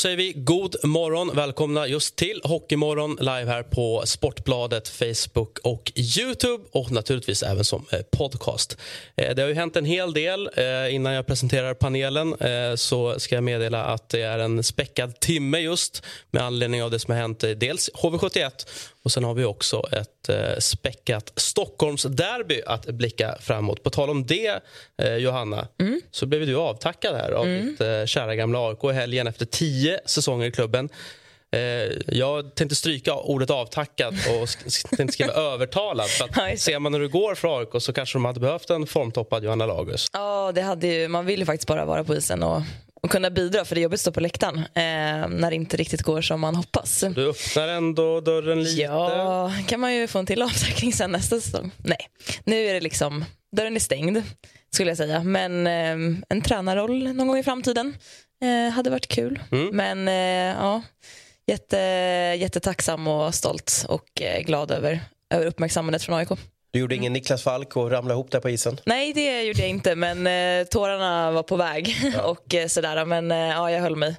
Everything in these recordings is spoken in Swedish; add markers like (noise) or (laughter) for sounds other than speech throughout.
Säger vi god morgon. Välkomna just till Hockeymorgon live här på Sportbladet, Facebook och Youtube och naturligtvis även som eh, podcast. Eh, det har ju hänt en hel del. Eh, innan jag presenterar panelen så ska jag meddela att det är en späckad timme just med anledning av det som har hänt dels HV71 och sen har vi också ett eh, späckat Stockholmsderby att blicka framåt. På tal om det, eh, Johanna, mm. så blev du avtackad här av mm. ditt eh, kära gamla AIK i helgen efter tio säsonger i klubben. Eh, jag tänkte stryka ordet avtackad och tänkte skriva (laughs) övertalad. För att ser man när du går för AIK så kanske de hade behövt en formtoppad Johanna Lagus. Ja, det hade ju, man vill ju faktiskt bara vara på isen och och kunna bidra, för det är jobbigt att stå på läktaren eh, när det inte riktigt går som man hoppas. Du öppnar ändå dörren lite. Ja, kan man ju få en till avtackning sen nästa säsong. Nej, nu är det liksom, dörren är stängd skulle jag säga. Men eh, en tränarroll någon gång i framtiden eh, hade varit kul. Mm. Men eh, ja, jätte, jättetacksam och stolt och eh, glad över, över uppmärksammandet från AIK. Du gjorde ingen Niklas Falk och ramlade ihop där på isen? Nej, det gjorde jag inte, men eh, tårarna var på väg. (laughs) Ja. och eh, sådär. Men eh, ja, jag höll mig,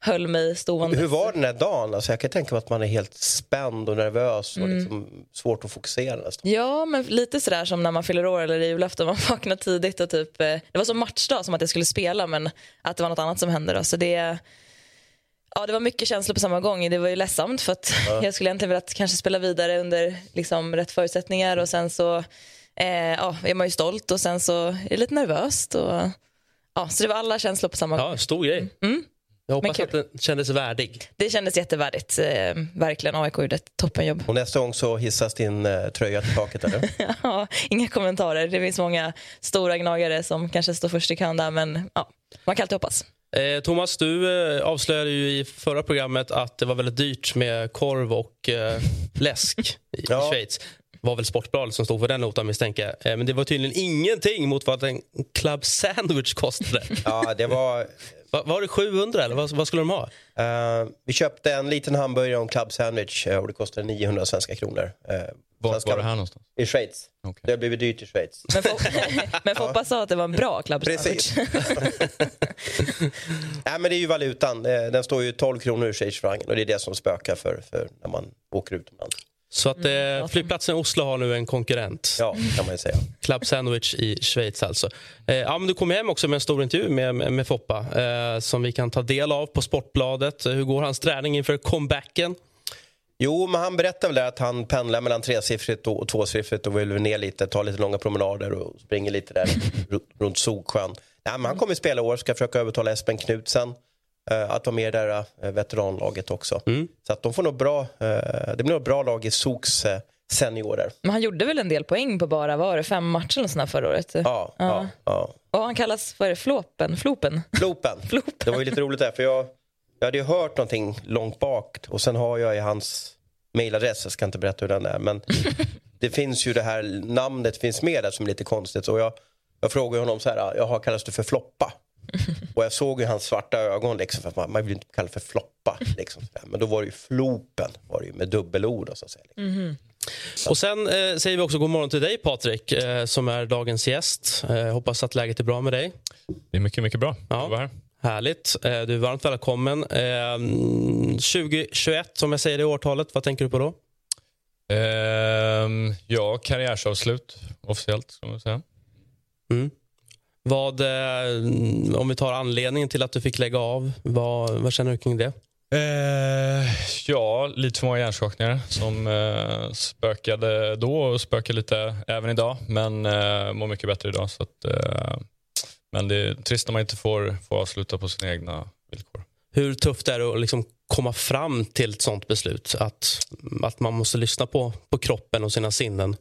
höll mig stående. Hur var den där dagen? Alltså, jag kan tänka mig att man är helt spänd och nervös och mm. liksom svårt att fokusera nästan. Ja, men lite sådär som när man fyller år eller julafton. Man (laughs) vaknar tidigt och typ, eh, det var som matchdag som att jag skulle spela men att det var något annat som hände. Då. Så det Ja, det var mycket känslor på samma gång. Det var ju ledsamt för att ja. (laughs) jag skulle egentligen velat kanske spela vidare under liksom, rätt förutsättningar och sen så eh, ja, är man ju stolt och sen så är det lite nervöst. Och, ja, så det var alla känslor på samma gång. Ja, stor grej. Mm. Jag hoppas att det kändes värdig. Det kändes jättevärdigt. Eh, verkligen. AIK gjorde ett toppenjobb. Och nästa gång så hissas din eh, tröja till taket, eller? (laughs) ja, inga kommentarer. Det finns många stora gnagare som kanske står först i kön där, men ja, man kan alltid hoppas. Eh, Thomas, du eh, avslöjade ju i förra programmet att det var väldigt dyrt med korv och eh, läsk i, ja. Schweiz. Det var väl Sportbladet som stod för den notan misstänker jag. Eh, men det var tydligen ingenting mot vad en club sandwich kostade. Ja, det var... Va, var det 700 eller vad, vad skulle de ha? Uh, vi köpte en liten hamburgare och en club sandwich och det kostade 900 svenska kronor. Uh, var var det här någonstans? I Schweiz. Okay. Det har blivit dyrt i Schweiz. Men, (laughs) men Foppa sa att det var en bra club Precis. (laughs) Nej, men det är ju valutan. Den står ju 12 kronor i schweizfrancen och det är det som spökar för, för när man åker utomlands. Så att mm, eh, flygplatsen i Oslo har nu en konkurrent. Ja, kan man ju säga. Club Sandwich i Schweiz alltså. Eh, ja, men du kom hem också med en stor intervju med, med, med Foppa eh, som vi kan ta del av på Sportbladet. Hur går hans träning inför comebacken? Jo, men han berättade väl att han pendlar mellan tresiffrigt och tvåsiffrigt och vill ner lite, ta lite långa promenader och springer lite där (laughs) runt Sogsjön. Ja, men han kommer att spela i år, ska försöka övertala Espen Knutsen uh, att vara med i det där uh, veteranlaget också. Mm. Så att de får nog bra, uh, det blir nog bra lag i Sogs seniorer. Men han gjorde väl en del poäng på bara var det, fem matcher eller såna förra året? Ja, ja. ja, ja. Och han kallas för Flopen? Flopen? Flopen. (laughs) Flopen. Det var ju lite roligt där för jag jag hade ju hört någonting långt bak och sen har jag i hans mailadress, jag ska inte berätta hur den är, men (laughs) det finns ju det här namnet finns med där som är lite konstigt. Och jag, jag frågade honom så här, jaha kallas du för Floppa? Och jag såg ju hans svarta ögon liksom, för man, man vill inte kalla för Floppa. Liksom, men då var det ju Flopen, var det ju med dubbelord. Så att säga. Mm. Och sen eh, säger vi också god morgon till dig Patrik eh, som är dagens gäst. Eh, hoppas att läget är bra med dig. Det är mycket, mycket bra. Ja. Här. Härligt. Eh, du är varmt välkommen. 2021, eh, som jag säger det årtalet, vad tänker du på då? Uh, ja, karriärsavslut officiellt, ska man säga. Mm. Vad, eh, om vi tar anledningen till att du fick lägga av, vad, vad känner du kring det? Uh, ja, lite för många hjärnskakningar som uh, spökade då och spökar lite även idag. Men uh, mår mycket bättre idag. Så att, men det är trist när man inte får, får avsluta på sina egna villkor. Hur tufft är det att liksom komma fram till ett sånt beslut? Att, att man måste lyssna på, på kroppen och sina sinnen?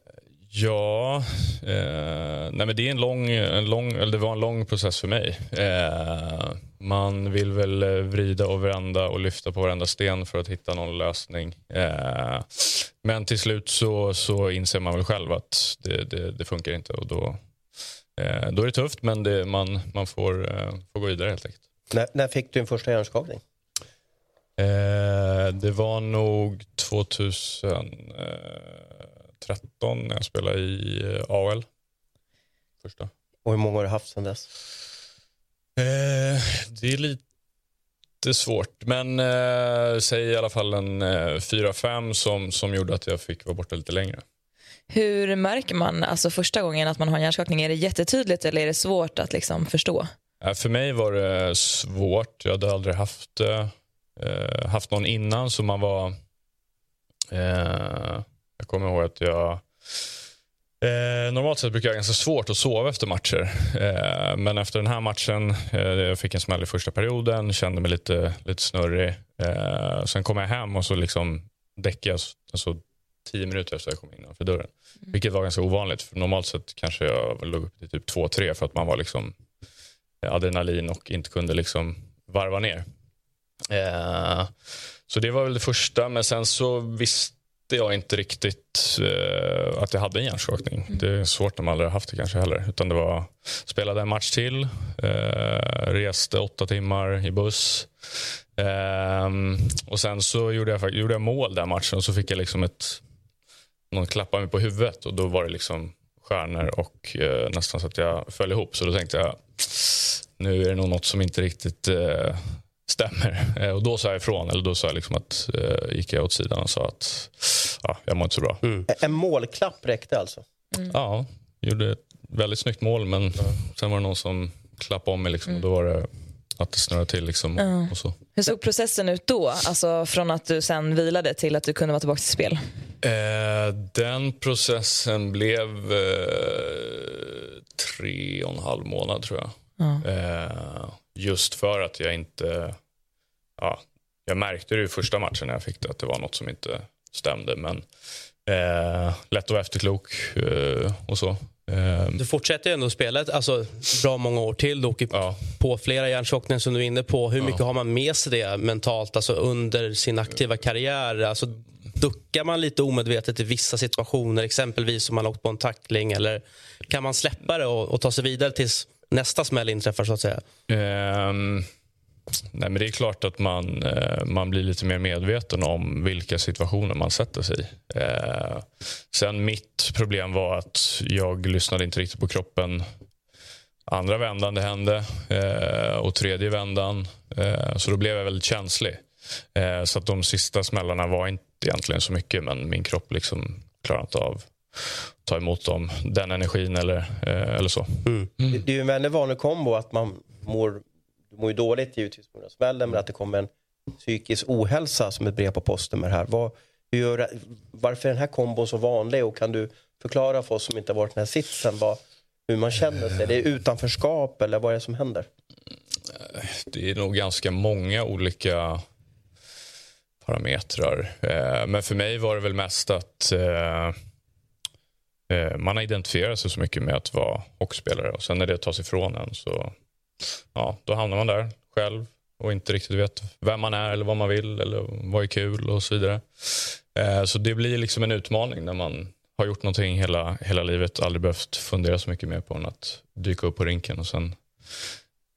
Ja, eh, nej men det, är en lång, en lång, eller det var en lång process för mig. Eh, man vill väl vrida och vända och lyfta på varenda sten för att hitta någon lösning. Eh, men till slut så, så inser man väl själv att det, det, det funkar inte och då, Eh, då är det tufft, men det, man, man får, eh, får gå vidare helt enkelt. När, när fick du din första hjärnskakning? Eh, det var nog 2013 när jag spelade i eh, AL. Första. Och hur många har du haft sedan dess? Eh, det är lite svårt, men eh, säg i alla fall en eh, 4-5 som, som gjorde att jag fick vara borta lite längre. Hur märker man alltså första gången att man har en hjärnskakning? Är det jättetydligt eller är det svårt att liksom förstå? För mig var det svårt. Jag hade aldrig haft, eh, haft någon innan, så man var... Eh, jag kommer ihåg att jag Eh, normalt sett brukar jag ha ganska svårt att sova efter matcher. Eh, men efter den här matchen, eh, jag fick en smäll i första perioden, kände mig lite, lite snurrig. Eh, sen kom jag hem och så liksom däckade jag alltså, tio minuter efter att jag kom innanför dörren. Mm. Vilket var ganska ovanligt. För normalt sett kanske jag låg upp till typ två, tre för att man var liksom adrenalin och inte kunde liksom varva ner. Eh, så det var väl det första, men sen så visste jag inte riktigt uh, att jag hade en hjärnskakning. Mm. Det är svårt när man aldrig haft det kanske heller. Utan det var, spelade en match till, uh, reste åtta timmar i buss. Uh, och sen så gjorde jag, gjorde jag mål den matchen och så fick jag liksom ett... Någon klappade mig på huvudet och då var det liksom stjärnor och nästan så att jag föll ihop. Så då tänkte jag, nu är det nog något som inte riktigt stämmer. Eh, och då sa jag ifrån, eller då sa jag liksom att, eh, gick jag åt sidan och sa att ja, jag mår inte så bra. Mm. En målklapp räckte alltså? Mm. Ja, gjorde ett väldigt snyggt mål men mm. sen var det någon som klappade om mig liksom, och då var det att det snurrade till. Liksom, mm. och så. Hur såg processen ut då? Alltså från att du sen vilade till att du kunde vara tillbaka till spel? Eh, den processen blev eh, tre och en halv månad tror jag. Eh, Just för att jag inte... Ja, jag märkte det i första matchen när jag fick det att det var något som inte stämde. Men eh, lätt att vara efterklok eh, och så. Eh, du fortsätter ju ändå spela alltså, bra många år till. Du åker ja. på flera hjärnskakningar som du är inne på. Hur mycket ja. har man med sig det mentalt alltså, under sin aktiva karriär? Alltså, duckar man lite omedvetet i vissa situationer, exempelvis om man åkt på en tackling? Eller kan man släppa det och, och ta sig vidare tills nästa smäll inträffar så att säga? Um, nej, men det är klart att man, uh, man blir lite mer medveten om vilka situationer man sätter sig i. Uh, sen mitt problem var att jag lyssnade inte riktigt på kroppen andra vändan det hände uh, och tredje vändan. så då blev jag väldigt känslig. så att de sista smällarna var inte egentligen så mycket men min kropp liksom klarade inte av ta emot dem, den energin eller, eh, eller så. Mm. Mm. Det är ju en väldigt vanlig kombo att man mår, du mår ju dåligt givetvis på grund av smällen men att det kommer en psykisk ohälsa som ett brev på posten med det här. Vad, hur gör, varför är den här kombon så vanlig och kan du förklara för oss som inte har varit i den här sitsen vad, hur man känner sig? Det är utanförskap eller vad är det som händer? Det är nog ganska många olika parametrar. Eh, men för mig var det väl mest att eh, eh, man har identifierat sig så mycket med att vara hockeyspelare och sen när det tas ifrån en så ja, då hamnar man där själv och inte riktigt vet vem man är eller vad man vill eller vad är kul och så vidare. Eh, så det blir liksom en utmaning när man har gjort någonting hela, hela livet aldrig behövt fundera så mycket mer på än att dyka upp på rinken och sen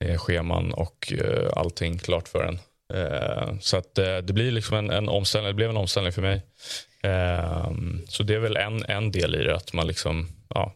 är scheman och eh, allting klart för en. Eh, så att eh, det blir liksom en, en omställning, det blev en omställning för mig. Eh, så det är väl en, en del i det. att man liksom, ja,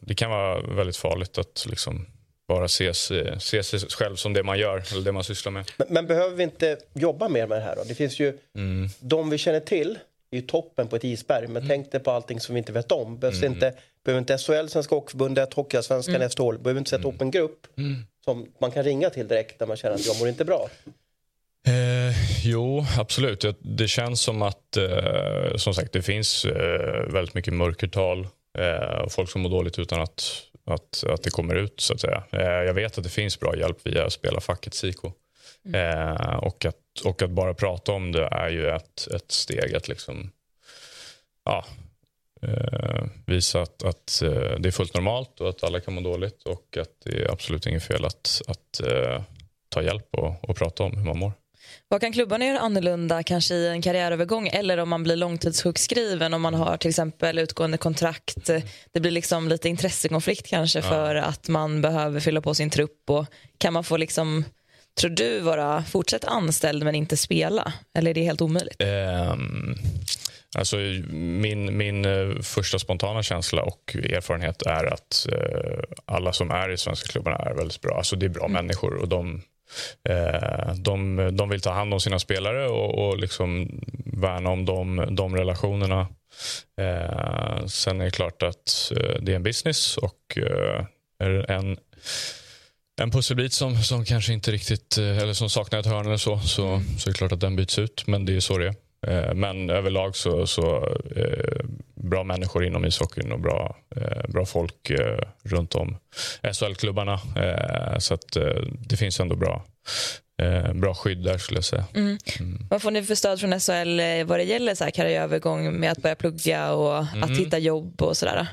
Det kan vara väldigt farligt att liksom bara se, se sig själv som det man gör eller det man sysslar med. Men, men behöver vi inte jobba mer med det här då? Det finns ju mm. de vi känner till är ju toppen på ett isberg. Men mm. tänk dig på allting som vi inte vet om. Behövs mm. inte, behöver inte SHL, Svenska Hockeyförbundet, Hockeyallsvenskan, mm. SHL, behöver inte sätta mm. upp en grupp mm. som man kan ringa till direkt när man känner att jag mår inte bra? Eh, jo, absolut. Det känns som att eh, som sagt, det finns eh, väldigt mycket mörkertal eh, och folk som mår dåligt utan att, att, att det kommer ut. så att säga. Eh, jag vet att det finns bra hjälp via spelarfacket Siko. Mm. Eh, och, att, och att bara prata om det är ju ett, ett steg att liksom, ja, visa att, att det är fullt normalt och att alla kan må dåligt och att det är absolut inget fel att, att ta hjälp och, och prata om hur man mår. Vad kan klubbarna göra annorlunda kanske i en karriärövergång eller om man blir långtidssjukskriven om man har till exempel utgående kontrakt. Det blir liksom lite intressekonflikt kanske för att man behöver fylla på sin trupp och kan man få liksom Tror du vara fortsatt anställd men inte spela? Eller är det helt omöjligt? Um, alltså, min, min uh, första spontana känsla och erfarenhet är att uh, alla som är i svenska klubbarna är väldigt bra. Alltså, det är bra mm. människor och de, de, de vill ta hand om sina spelare och, och liksom värna om de, de relationerna. sen är det klart att det är en business och en en pusselbit som, som kanske inte riktigt, eh, eller som saknar ett hörn eller så, så, mm. så är det klart att den byts ut. Men det är så det är. Eh, men överlag så, så eh, bra människor inom ishockeyn och bra, eh, bra folk eh, runt om SHL-klubbarna. Eh, så att det finns ändå bra, bra skydd där skulle jag säga. Mm. Mm. Vad får ni för stöd från SHL vad det gäller så här karriärövergång med att börja plugga och att mm. hitta jobb och sådär?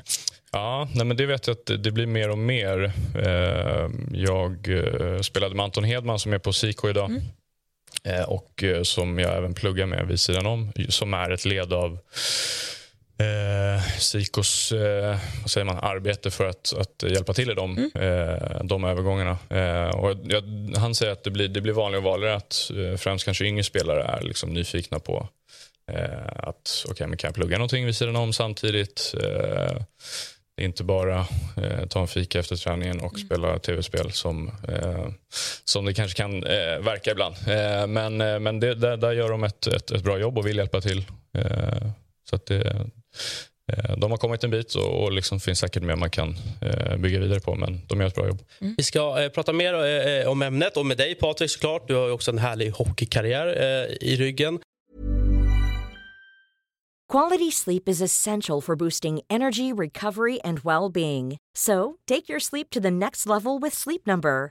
Ja, nej men det vet jag att det blir mer och mer. Jag spelade med Anton Hedman som är på SIKO idag. Mm. Och som jag även pluggar med vid sidan om. Som är ett led av eh, Sikos eh, vad säger man, arbete för att, att hjälpa till i de, mm. eh, de övergångarna. Eh, och jag, han säger att det blir, det blir vanligare och vanligare att eh, främst kanske yngre spelare är liksom nyfikna på att okay, men kan jag plugga någonting vid sidan om samtidigt. Det är inte bara ta en fika efter träningen och mm. spela tv-spel som, som det kanske kan verka ibland. Men men det, där, där, gör de ett, ett, ett, bra jobb och vill hjälpa till. Så att det, de har kommit en bit och, liksom finns säkert mer man kan bygga vidare på, men de gör ett bra jobb. Mm. Vi ska prata mer om ämnet och med dig Patrik såklart. Du har också en härlig hockeykarriär i ryggen. Quality sleep is essential for boosting energy, recovery, and well being. So, take your sleep to the next level with Sleep Number.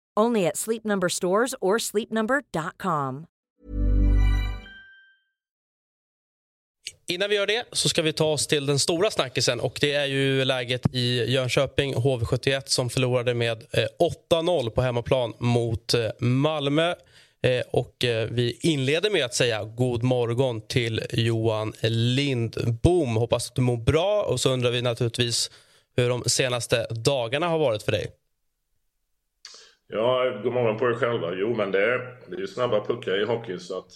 Only at Sleep Number stores or sleepnumber.com. Innan vi gör det så ska vi ta oss till den stora snackisen och det är ju läget i Jönköping HV71 som förlorade med eh, 8-0 på hemmaplan mot eh, Malmö. Eh, och vi inleder med att säga god morgon till Johan Lindbom. Hoppas att du mår bra. Och så undrar vi naturligtvis hur de senaste dagarna har varit för dig. Ja, god morgon på er själva. Jo, men det är, det är snabba puckar i hockey så att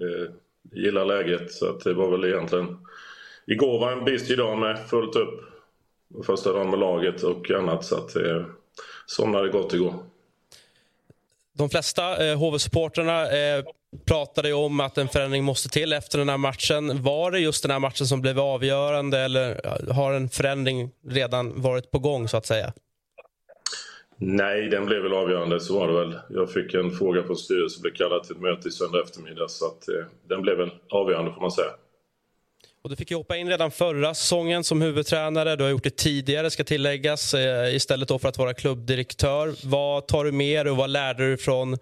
eh, jag gillar läget. Så att det var väl egentligen... Igår var en busy dag med fullt upp. Första dagen med laget och annat så att eh, somnade gott igår. De flesta eh, HV-supportrarna eh, pratade om att en förändring måste till efter den här matchen. Var det just den här matchen som blev avgörande eller har en förändring redan varit på gång så att säga? Nej, den blev väl avgörande, så var det väl. Jag fick en fråga från styrelsen, blev kallad till ett möte i söndag eftermiddag så att eh, den blev väl avgörande får man säga. Och du fick ju hoppa in redan förra säsongen som huvudtränare. Du har gjort det tidigare, ska tilläggas, eh, istället för att vara klubbdirektör. Vad tar du med dig och vad lärde du från,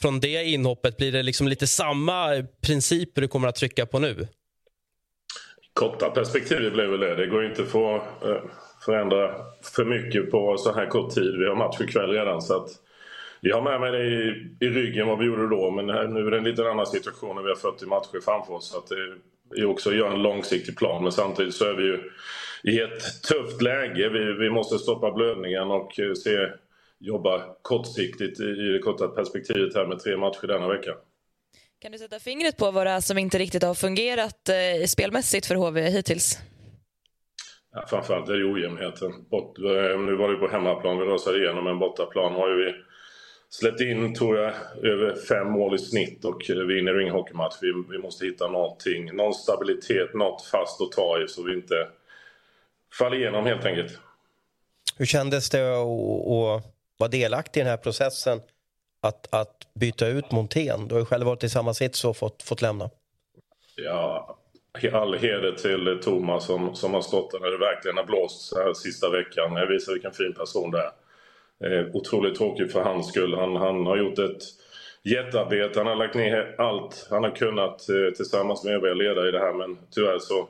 från det inhoppet? Blir det liksom lite samma principer du kommer att trycka på nu? Korta perspektivet blev väl det. Det går inte att få eh, förändra för mycket på så här kort tid. Vi har match ikväll redan. Så att jag har med mig det i, i ryggen vad vi gjorde då. Men nu är det en lite annan situation när vi har 40 matcher framför oss. Så att det, är också att göra en långsiktig plan. Men samtidigt så är vi ju i ett tufft läge. Vi, vi måste stoppa blödningen och eh, se, jobba kortsiktigt i det korta perspektivet här med tre matcher denna vecka. Kan du sätta fingret på vad det är som inte riktigt har fungerat eh, spelmässigt för HV hittills? Ja, framförallt är det ojämnheten. Bort, eh, nu var det på hemmaplan vi röstade igenom, men bortaplan har ju vi Släppt in, tror jag, över fem mål i snitt och vinner ingen hockeymatch. Vi, vi måste hitta någonting, någon stabilitet, något fast att ta i så vi inte faller igenom helt enkelt. Hur kändes det att vara delaktig i den här processen att, att byta ut Montén? Du har ju själv varit i samma sits och fått, fått lämna. Ja, all heder till Thomas som, som har stått där när det verkligen har blåst här sista veckan. Jag visar vilken fin person det är. Eh, otroligt tråkigt för hans skull. Han, han har gjort ett jättearbete. Han har lagt ner allt han har kunnat eh, tillsammans med övriga ledare i det här men tyvärr så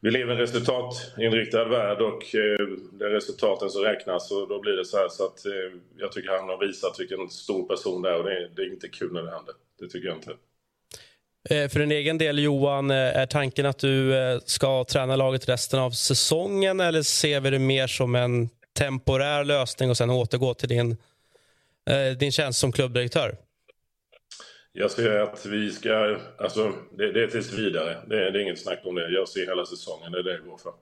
vi lever i en resultatinriktad värld och eh, det är resultaten som räknas och då blir det så här så att eh, jag tycker han har visat vilken stor person det är och det är, det är inte kul när det händer. Det tycker jag inte. Eh, för din egen del, Johan, eh, är tanken att du eh, ska träna laget resten av säsongen eller ser vi det mer som en temporär lösning och sen återgå till din, din tjänst som klubbdirektör? Jag ser att vi ska... Alltså, det, det är tills vidare. Det, det är inget snack om det. Jag ser hela säsongen. Det är det jag går för.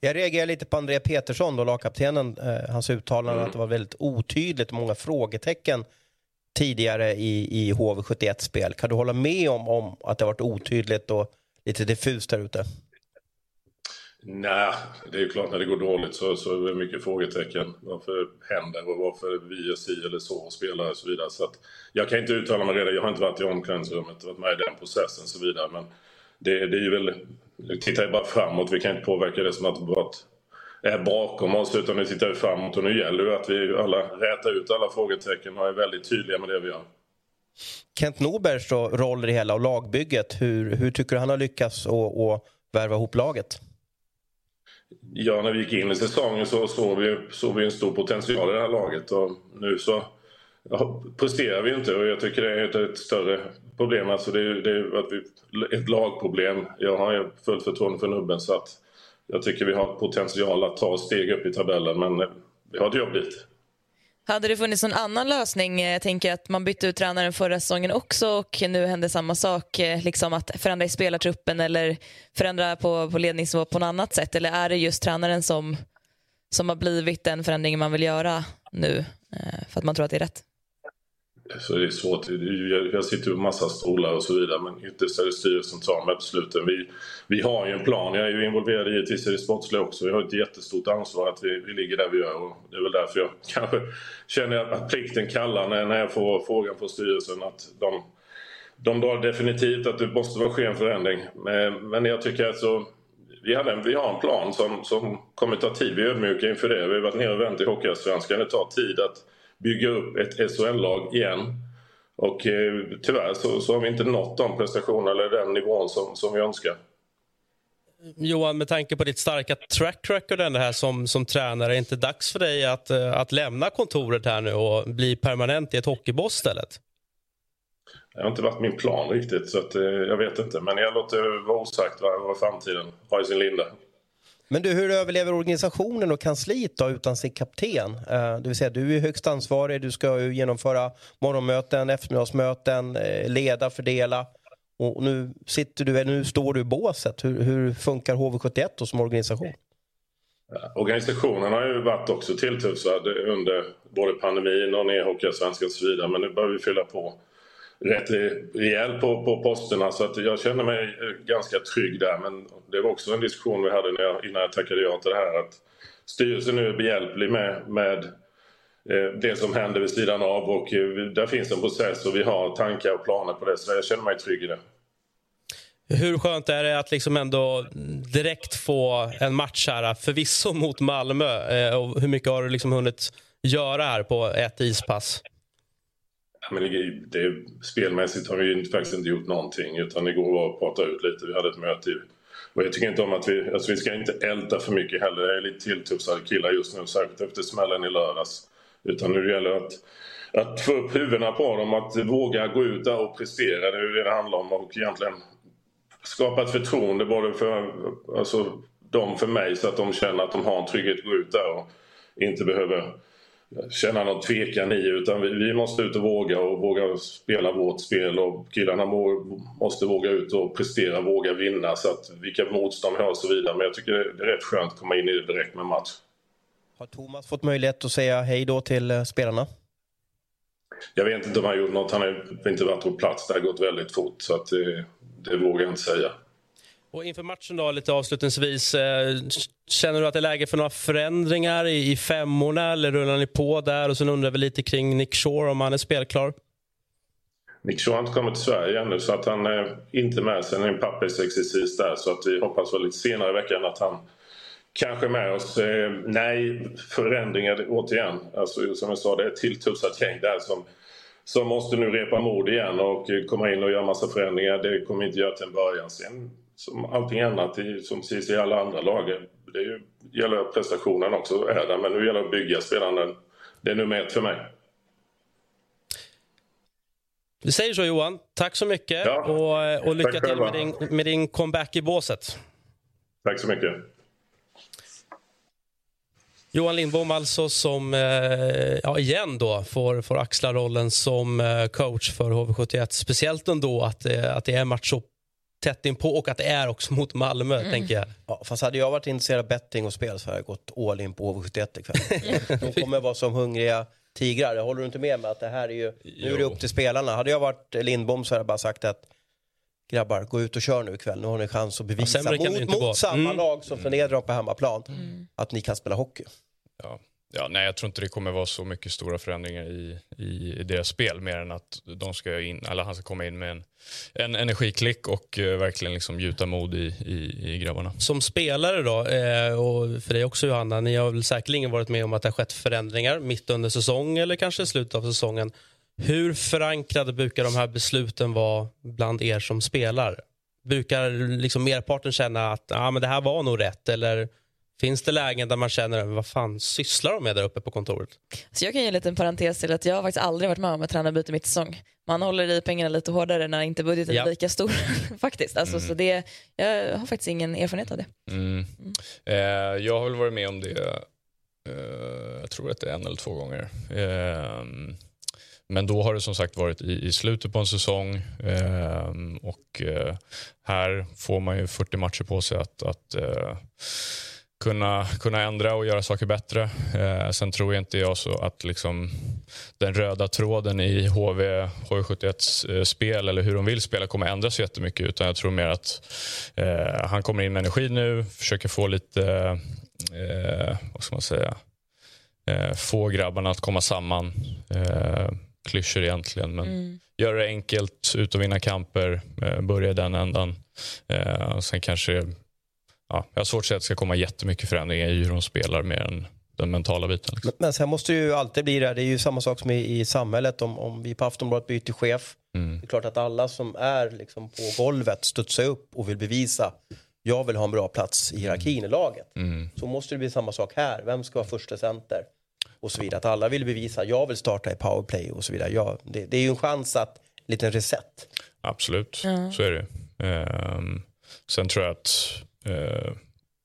Jag reagerar lite på André Petersson, då, lagkaptenen, eh, hans uttalande mm. att det var väldigt otydligt, många frågetecken tidigare i, i HV71-spel. Kan du hålla med om, om att det har varit otydligt och lite diffust där ute? Nej, det är ju klart när det går dåligt så, så är det mycket frågetecken. Varför händer och varför vi är si eller så och spelar och så vidare. Så att jag kan inte uttala mig redan. Jag har inte varit i omklädningsrummet och varit med i den processen och så vidare. Men det, det är ju väl... Tittar ju bara framåt. Vi kan inte påverka det som att varit bakom oss utan nu tittar vi framåt och nu gäller det att vi alla rätar ut alla frågetecken och är väldigt tydliga med det vi gör. Kent Norbergs roll i det hela och lagbygget, hur, hur tycker du han har lyckats att värva ihop laget? Ja, när vi gick in i säsongen så såg vi, såg vi en stor potential i det här laget och nu så ja, presterar vi inte och jag tycker det är ett, ett större problem. Alltså det, är, det är att vi, ett lagproblem. Jag har fullt förtroende för Nubben så att jag tycker vi har potential att ta steg upp i tabellen men vi har ett jobb dit. Hade det funnits någon annan lösning? Jag tänker att man bytte ut tränaren förra säsongen också och nu händer samma sak. Eh, liksom att förändra i spelartruppen eller förändra på, på ledningsnivå på något annat sätt. Eller är det just tränaren som, som har blivit den förändringen man vill göra nu eh, för att man tror att det är rätt? Så det är svårt. Jag sitter på massa stolar och så vidare men ytterst är det styrelsen som tar de här besluten. Vi, vi har ju en plan. Jag är ju involverad givetvis i det sportsliga också. Vi har ett jättestort ansvar att vi, vi ligger där vi gör och det är väl därför jag (laughs) kanske känner att plikten kallar när, när jag får frågan från styrelsen att de, de drar definitivt att det måste vara ske en förändring. Men, men jag tycker alltså vi, hade en, vi har en plan som, som kommer ta tid. Vi är ödmjuka inför det. Vi har varit nere och vänt i Hockeyallsvenskan. Det tar tid att bygga upp ett SHL-lag igen. Och eh, tyvärr så, så, har vi inte nått de prestationerna eller den nivån som, som vi önskar. Johan, med tanke på ditt starka track record här som, som tränare, är det inte dags för dig att, eh, att lämna kontoret här nu och bli permanent i ett hockeyboss istället? Det har inte varit min plan riktigt, så att, eh, jag vet inte. Men jag låter vara osagt vad, vad framtiden har i sin linda. Men du, hur överlever organisationen och kansliet då utan sin kapten? Uh, det vill säga, du är högst ansvarig, du ska ju genomföra morgonmöten, eftermiddagsmöten, leda, fördela. Och nu, sitter du, nu står du i båset. Hur, hur funkar HV71 då som organisation? Organisationen har ju varit också tilltufsad under både pandemin och ner Hockeyallsvenskan och så vidare. Men nu börjar vi fylla på rätt rejält på, på posterna så att jag känner mig eh, ganska trygg där. Men det var också en diskussion vi hade när jag, innan jag tackade ja till det här att styrelsen nu är behjälplig med, med det som händer vid sidan av och eh, där finns en process och vi har tankar och planer på det så jag känner mig trygg i det. Hur skönt är det att liksom ändå direkt få en match här, förvisso mot Malmö? Och hur mycket har du liksom hunnit göra här på ett ispass? men det, det, spelmässigt har vi faktiskt inte gjort någonting utan igår var att prata ut lite. Vi hade ett möte och jag tycker inte om att vi, alltså vi ska inte älta för mycket heller. Jag är lite tilltufsade killar just nu, särskilt efter smällen i lördags. Utan nu gäller det att, att få upp huvudena på dem, att våga gå ut där och prestera. Det är det det handlar om och egentligen skapa ett förtroende både för alltså, dem för mig så att de känner att de har en trygghet att gå ut där och inte behöver känna någon tvekan i utan vi, vi, måste ut och våga och våga spela vårt spel och killarna må, måste våga ut och prestera, våga vinna så att vilka motstånd vi har och så vidare. Men jag tycker det är rätt skönt att komma in i det direkt med match. Har Thomas fått möjlighet att säga hej då till eh, spelarna? Jag vet inte om han gjort något. Han har inte varit på plats. Det har gått väldigt fort så att det, det vågar jag inte säga. Och inför matchen då, lite avslutningsvis. Eh, känner du att det är läge för några förändringar i, i femmorna eller rullar ni på där? Och sen undrar vi lite kring Nick Shore om han är spelklar. Nick Shore har inte kommit till Sverige ännu så att han är inte med sen en pappersexercis där så att vi hoppas väl lite senare i veckan att han kanske med oss. Eh, nej, förändringar återigen. Alltså, som jag sa, det är ett tilltufsat gäng där som, som måste nu repa mod igen och komma in och göra massa förändringar. Det kommer inte göra till en början. Sen som allting annat, som precis i alla andra lag, det är gäller att prestationen också är där. Men nu gäller det att bygga spelaren. Det är nummer ett för mig. Vi säger så Johan. Tack så mycket Ja. och, och lycka till med din, med din comeback i båset. Tack så mycket. Johan Lindbom alltså som eh, ja, igen då får, får axla rollen som eh, coach för HV71. Speciellt ändå att, eh, att det är match så tätt inpå och att det är också mot Malmö, tänker jag. Ja, fast hade jag varit intresserad av betting och spel så hade jag gått all in på HV71 ikväll. De kommer vara som hungriga tigrar. Håller du inte med mig att det här är ju, nu är det upp till spelarna. Hade jag varit Lindbom så hade jag bara sagt att grabbar, gå ut och kör nu ikväll. Nu har ni chans att bevisa det mot, mot gå. samma Mm. lag som förnedrar dem på hemmaplan att ni kan spela hockey. Ja. Ja, nej, jag tror inte det kommer vara så mycket stora förändringar i, i, i deras spel mer än att de ska in, eller han ska komma in med en, en energiklick och eh, verkligen liksom gjuta mod i, i, i grabbarna. Som spelare då, eh, och för dig också Johanna, ni har väl säkerligen varit med om att det har skett förändringar mitt under säsong eller kanske i slutet av säsongen. Hur förankrade brukar de här besluten vara bland er som spelar? Brukar liksom merparten känna att ah, men det här var nog rätt eller finns det lägen där man känner vad fan sysslar de med där uppe på kontoret? Så jag kan ge en liten parentes till att jag har faktiskt aldrig varit med om att tränarbyte mitt säsong. Man håller i pengarna lite hårdare när inte budgeten Ja. är lika stor (laughs) faktiskt. Alltså, Mm. så det, jag har faktiskt ingen erfarenhet av det. Mm. Eh, jag har väl varit med om det, eh, jag tror att det är en eller två gånger. Eh, men då har det som sagt varit i, i slutet på en säsong eh, och eh, här får man ju 40 matcher på sig att, att eh, kunna, kunna ändra och göra saker bättre. Eh, sen tror jag inte jag så att liksom den röda tråden i HV, HV71 eh, spel eller hur de vill spela kommer ändras jättemycket utan jag tror mer att eh, han kommer in med energi nu, försöker få lite, eh, vad ska man säga, eh, få grabbarna att komma samman. Eh, Klyschor egentligen men göra det enkelt, ut och vinna kamper, eh, börja i den ändan. Eh, sen kanske ja, jag har svårt att säga att det ska komma jättemycket förändringar i hur de spelar mer än den mentala biten. Liksom. Men, men sen måste det ju alltid bli det, här. det är ju samma sak som i, i samhället om, om vi på Aftonbladet byter chef. Mm. Det är klart att alla som är liksom på golvet studsar upp och vill bevisa jag vill ha en bra plats i hierarkin i laget. Mm. Så måste det bli samma sak här. Vem ska vara första center? Och så vidare. Att alla vill bevisa jag vill starta i powerplay och så vidare. Ja, det, det är ju en chans att, en liten reset. Absolut, så är det. Ehm, sen tror jag att eh,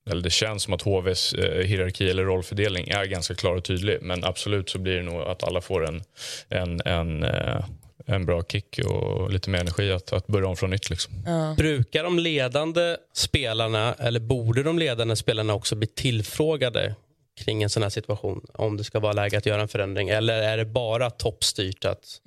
eller det känns som att HVs eh, hierarki eller rollfördelning är ganska klar och tydlig. Men absolut så blir det nog att alla får en, en, en, eh, en bra kick och lite mer energi att, att börja om från nytt. Liksom. Brukar de ledande spelarna, eller borde de ledande spelarna också bli tillfrågade kring en sån här situation om det ska vara läge att göra en förändring? Eller är det bara toppstyrt att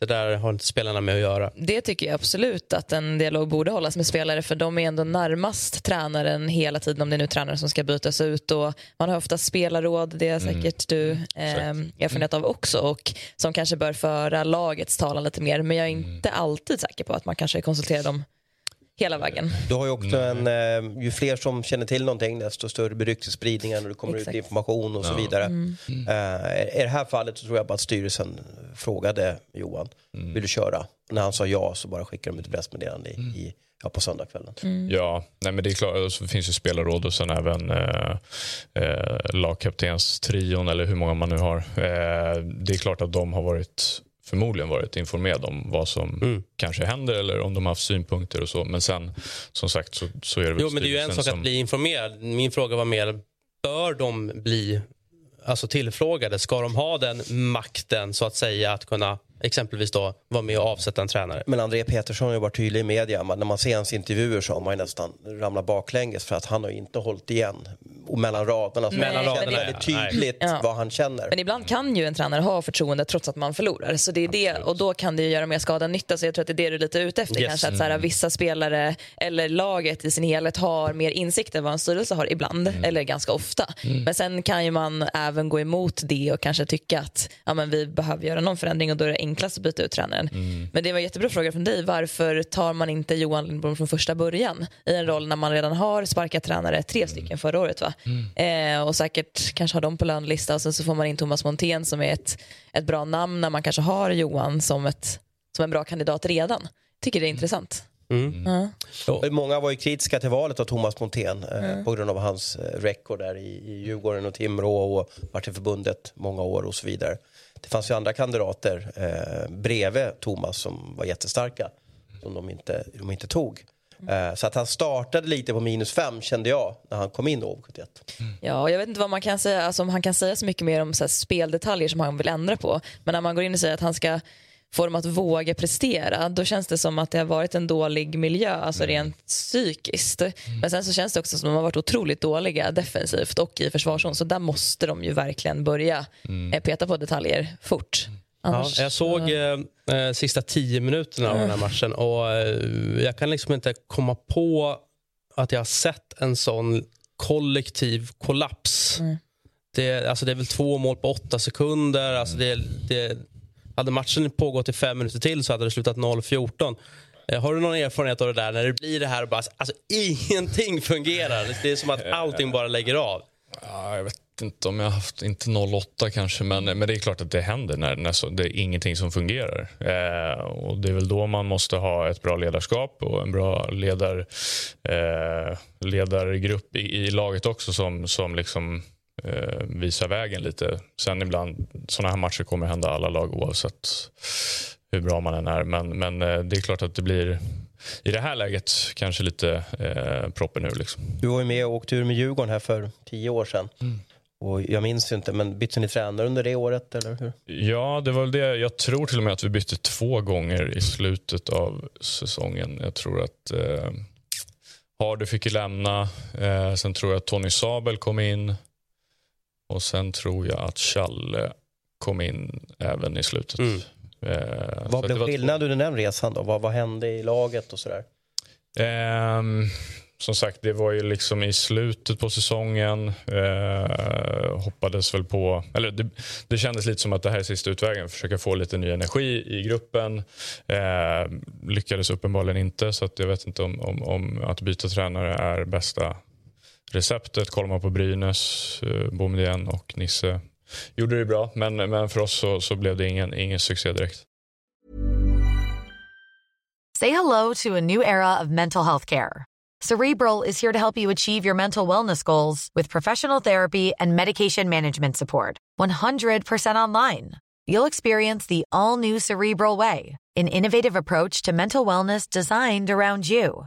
det där har inte spelarna med att göra? Det tycker jag absolut att en dialog borde hållas med spelare för de är ändå närmast tränaren hela tiden om det är nu tränare som ska bytas ut. Och man har ofta spelarråd, det är säkert du eh, erfarenhet av också och som kanske bör föra lagets talan lite mer. Men jag är inte alltid säker på att man kanske konsulterar dem hela vägen. Du har ju också en, eh, ju fler som känner till någonting desto större blir ryktesspridningen och det kommer Exakt. ut information och så vidare. Eh, I det här fallet så tror jag bara att styrelsen frågade Johan, vill du köra? Och när han sa ja så bara skickade de ut ett pressmeddelande i, i, ja, på söndagskvällen. Ja, nej men det är klart, så finns ju spelarråd och sen även eh, eh, lagkaptenstrion eller hur många man nu har. Eh, det är klart att de har varit förmodligen varit informerade om vad som kanske händer eller om de har haft synpunkter och så. Men sen som sagt så, så är det väl Jo, men det är ju en sak som- att bli informerad. Min fråga var mer, bör de bli alltså tillfrågade? Ska de ha den makten så att säga att kunna exempelvis då vara med och avsätta en tränare? Men André Petersson har ju varit tydlig i media. Men när man ser hans intervjuer så har man ju nästan ramlat baklänges för att han har ju inte hållit igen. mellan raderna. Så Nej, Mellan det är raderna, väldigt tydligt Ja. vad han känner. Men ibland kan ju en tränare ha förtroende trots att man förlorar. Så det är det, och då kan det ju göra mer skada än nytta. Så jag tror att det är det du är lite ute efter. Yes. Kanske att så här, vissa spelare eller laget i sin helhet har mer insikt än vad en styrelse har ibland. Eller ganska ofta. Men sen kan ju man även gå emot det och kanske tycka att ja, men vi behöver göra någon förändring och då är det enklast att byta ut tränaren. Men det var en jättebra fråga från dig. Varför tar man inte Johan Lindbom från första början i en roll när man redan har sparkat tränare, tre stycken förra året va? Eh, och säkert kanske har dem på lönlista och sen så får man in Thomas Montén som är ett, ett bra namn när man kanske har Johan som, ett, som en bra kandidat redan. Tycker det är intressant. Mm. Ja. Många var ju kritiska till valet av Thomas Montén eh, på grund av hans eh, record där i, i Djurgården och Timrå och varit i förbundet många år och så vidare. Det fanns ju andra kandidater eh, bredvid Thomas som var jättestarka som de inte, de inte tog. Eh, så att han startade lite på minus fem kände jag när han kom in i HV71. Ja, och jag vet inte vad man kan säga, alltså, om han kan säga så mycket mer om så speldetaljer som han vill ändra på. Men när man går in och säger att han ska få dem att våga prestera, då känns det som att det har varit en dålig miljö, alltså rent psykiskt. Men sen så känns det också som att de har varit otroligt dåliga defensivt och i försvarszon, så där måste de ju verkligen börja eh, peta på detaljer fort. Ja, jag såg eh, eh, sista tio minuterna av den här matchen och eh, jag kan liksom inte komma på att jag har sett en sån kollektiv kollaps. Det, alltså det är väl två mål på åtta sekunder. Alltså det, det, hade matchen pågått i fem minuter till så hade det slutat 0-14. Eh, Har du någon erfarenhet av det där när det blir det här och bara, alltså ingenting fungerar. Det är som att allting bara lägger av. Ja, jag vet inte om jag har haft, inte 08 kanske, men, men det är klart att det händer när, när så, det är ingenting som fungerar. Eh, och Det är väl då man måste ha ett bra ledarskap och en bra ledar, eh, ledargrupp i, i laget också som, som liksom, eh, visar vägen lite. Sen ibland, såna här matcher kommer hända alla lag oavsett hur bra man än är. Men, men eh, det är klart att det blir i det här läget kanske lite eh, proppen nu. Liksom. Du var ju med och åkte ur med Djurgården här för tio år sedan. Och jag minns ju inte, men bytte ni tränare under det året? Eller hur? Ja, det var väl det. Jag tror till och med att vi bytte två gånger i slutet av säsongen. Jag tror att eh, Hardy fick lämna. Eh, sen tror jag att Tony Sabel kom in. Och sen tror jag att Challe kom in även i slutet. Mm. Eh, Vad blev det var två- skillnad under den resan då? Vad, vad hände i laget och sådär? Ehm, som sagt, det var ju liksom i slutet på säsongen. Eh, hoppades väl på... Eller det, det kändes lite som att det här är sista utvägen. Försöka få lite ny energi i gruppen. Eh, lyckades uppenbarligen inte, så att jag vet inte om, om, om att byta tränare är bästa receptet. Kollar man på Brynäs, eh, och Nisse gjorde det bra. Men, men för oss så, så blev det ingen, ingen succé direkt. Say hello to a new era of mental health care. Cerebral is here to help you achieve your mental wellness goals with professional therapy and medication management support. 100% online. You'll experience the all new Cerebral Way, an innovative approach to mental wellness designed around you.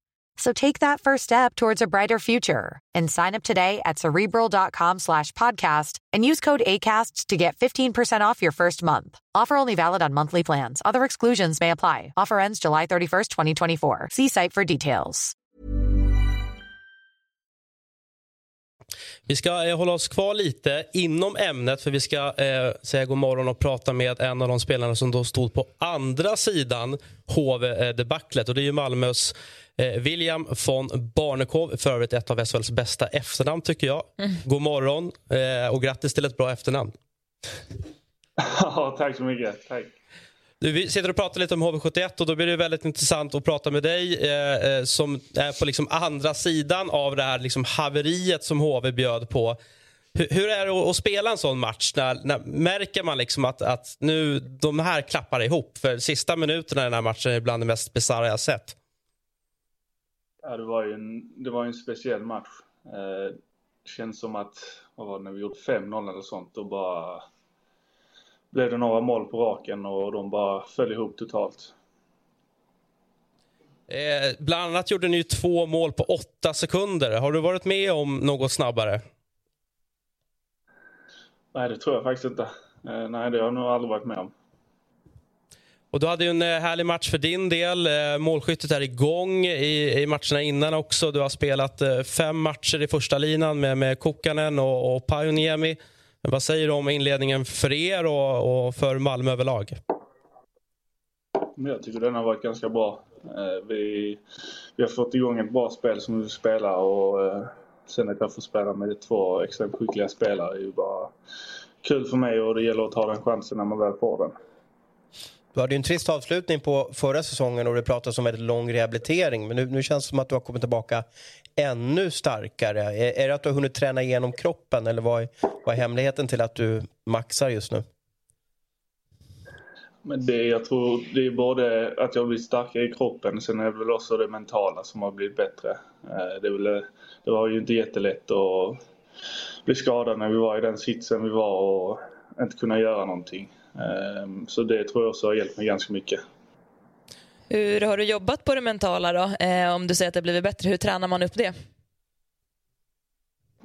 So take that first step towards a brighter future and sign up today at cerebral.com slash podcast and use code ACAST to get 15% off your first month. Offer only valid on monthly plans. Other exclusions may apply. Offer ends July 31st, 2024. See site for details. Vi ska eh, hålla oss kvar lite inom ämnet för vi ska eh, säga god morgon och prata med en av de spelarna som då stod på andra sidan HV-debaclet eh, och det är ju Malmös William von Barnekow, för övrigt ett av SHLs bästa efternamn tycker jag. God morgon eh, och grattis till ett bra efternamn. (laughs) Ja, tack så mycket. Tack. Du, vi sitter och pratar lite om HV71 och då blir det väldigt intressant att prata med dig eh, eh, som är på liksom andra sidan av det här liksom haveriet som HV bjöd på. Hur, hur är det att, att spela en sån match? När, när, märker man liksom att, att nu de här klappar ihop? För sista minuterna i den här matchen är bland det mest bisarra jag sett. Ja, det var ju en, det var en speciell match. Eh, det känns som att, vad var det, när vi gjort 5-0 eller sånt, då bara blev det några mål på raken och de bara föll ihop totalt. Eh, bland annat gjorde ni två mål på åtta sekunder. Har du varit med om något snabbare? Nej, det tror jag faktiskt inte. Eh, nej, det har jag nog aldrig varit med om. Och Du hade ju en eh, härlig match för din del. Eh, målskyttet är igång i, i matcherna innan också. Du har spelat eh, fem matcher i första linan med, med Kokkanen och, och Pajuniemi. Vad säger du om inledningen för er och, och för Malmö överlag? Jag tycker den har varit ganska bra. Vi, vi har fått igång ett bra spel som vi spelar och sen att jag får spela med två extremt skickliga spelare är ju bara kul för mig och det gäller att ta den chansen när man väl får den. Du hade en trist avslutning på förra säsongen och det pratades om väldigt lång rehabilitering. Men nu, nu känns det som att du har kommit tillbaka ännu starkare. Är, är det att du har hunnit träna igenom kroppen eller vad är, vad är hemligheten till att du maxar just nu? Men det, jag tror det är både att jag har blivit starkare i kroppen, sen är det väl också det mentala som har blivit bättre. Eh, det, väl, det var ju inte jättelätt att bli skadad när vi var i den sitsen vi var och inte kunna göra någonting. Ehm, så det tror jag också har hjälpt mig ganska mycket. Hur har du jobbat på det mentala då? Eh, om du säger att det blivit bättre, hur tränar man upp det?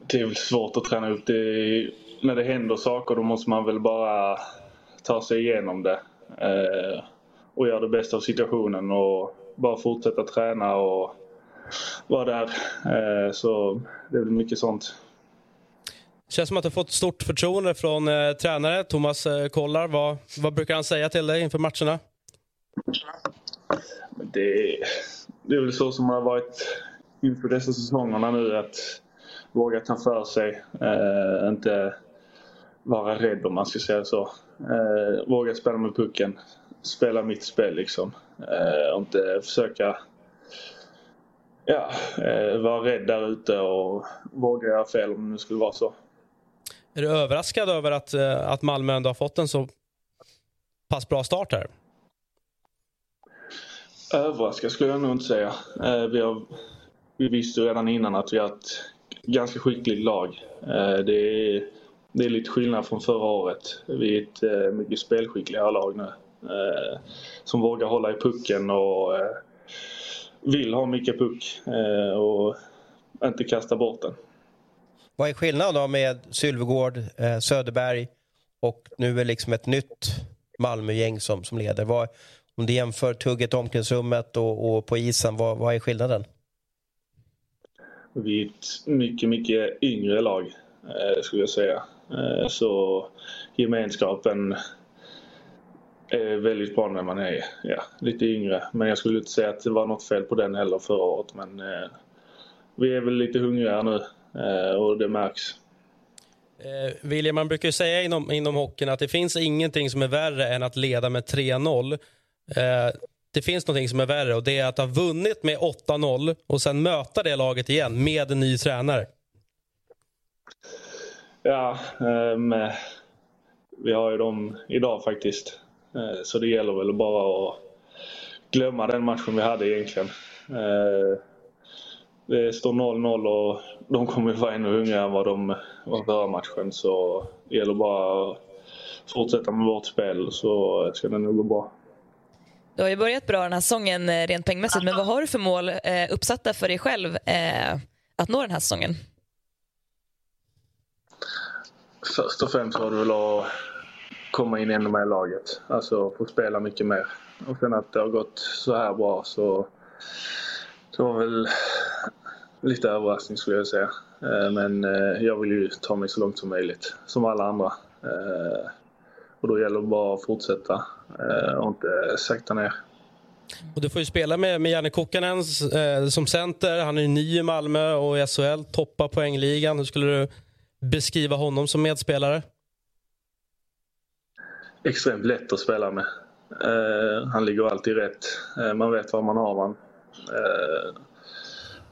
Det är väl svårt att träna upp det. När det händer saker då måste man väl bara ta sig igenom det. Eh, och göra det bästa av situationen och bara fortsätta träna och vara där. Eh, så det är väl mycket sånt känns som att du har fått stort förtroende från eh, tränare Thomas eh, Kollar. Vad, vad brukar han säga till dig inför matcherna? Det, det är väl så som har varit inför dessa säsongerna nu att våga ta för sig. Eh, inte vara rädd om man ska säga så. Eh, våga spela med pucken. Spela mitt spel liksom. Eh, och inte försöka ja, eh, vara rädd där ute och våga göra fel om det skulle vara så. Är du överraskad över att, eh, att Malmö ändå har fått en så pass bra start här? Överraskad skulle jag nog inte säga. Eh, vi, har, vi visste redan innan att vi har ett ganska skickligt lag. Eh, det är, det är lite skillnad från förra året. Vi är ett mycket spelskickligare lag nu. Som vågar hålla i pucken och vill ha mycket puck och inte kasta bort den. Vad är skillnaden då med Sylvegård, eh, Söderberg och nu är liksom ett nytt Malmögäng som, som leder? Vad, om du jämför tugget i omklädningsrummet och, och, på isen, vad, vad är skillnaden? Vi är ett mycket, mycket yngre lag, eh, skulle jag säga. Eh, så gemenskapen är väldigt bra när man är ja, lite yngre. Men jag skulle inte säga att det var något fel på den heller förra året. Men eh, vi är väl lite hungrigare nu och det märks. Eh, William, man brukar säga inom, inom hockeyn att det finns ingenting som är värre än att leda med 3-0. Eh, det finns någonting som är värre och det är att ha vunnit med 8-0 och sen möta det laget igen med en ny tränare. Ja, um, vi har ju dem idag faktiskt. Uh, så det gäller väl bara att glömma den matchen vi hade egentligen. Uh, det står 0-0 och de kommer vara ännu hungrigare än vad de var förra matchen. Så det gäller bara att fortsätta med vårt spel så ska det nog gå bra. Du har ju börjat bra den här säsongen eh, rent pengamässigt, men vad har du för mål eh, uppsatta för dig själv eh, att nå den här säsongen? Först och främst var det väl att komma in ännu mer i laget. Alltså få spela mycket mer. Och sen att det har gått så här bra så det var väl lite överraskning skulle jag säga. Eh, men eh, jag vill ju ta mig så långt som möjligt, som alla andra. Eh, och då gäller det bara att fortsätta och inte sakta ner. Och du får ju spela med, med Janne Kokkanen eh, som center. Han är ny i Malmö och i SHL, toppar poängligan. Hur skulle du beskriva honom som medspelare? Extremt lätt att spela med. Eh, han ligger alltid rätt. Eh, man vet var man har honom.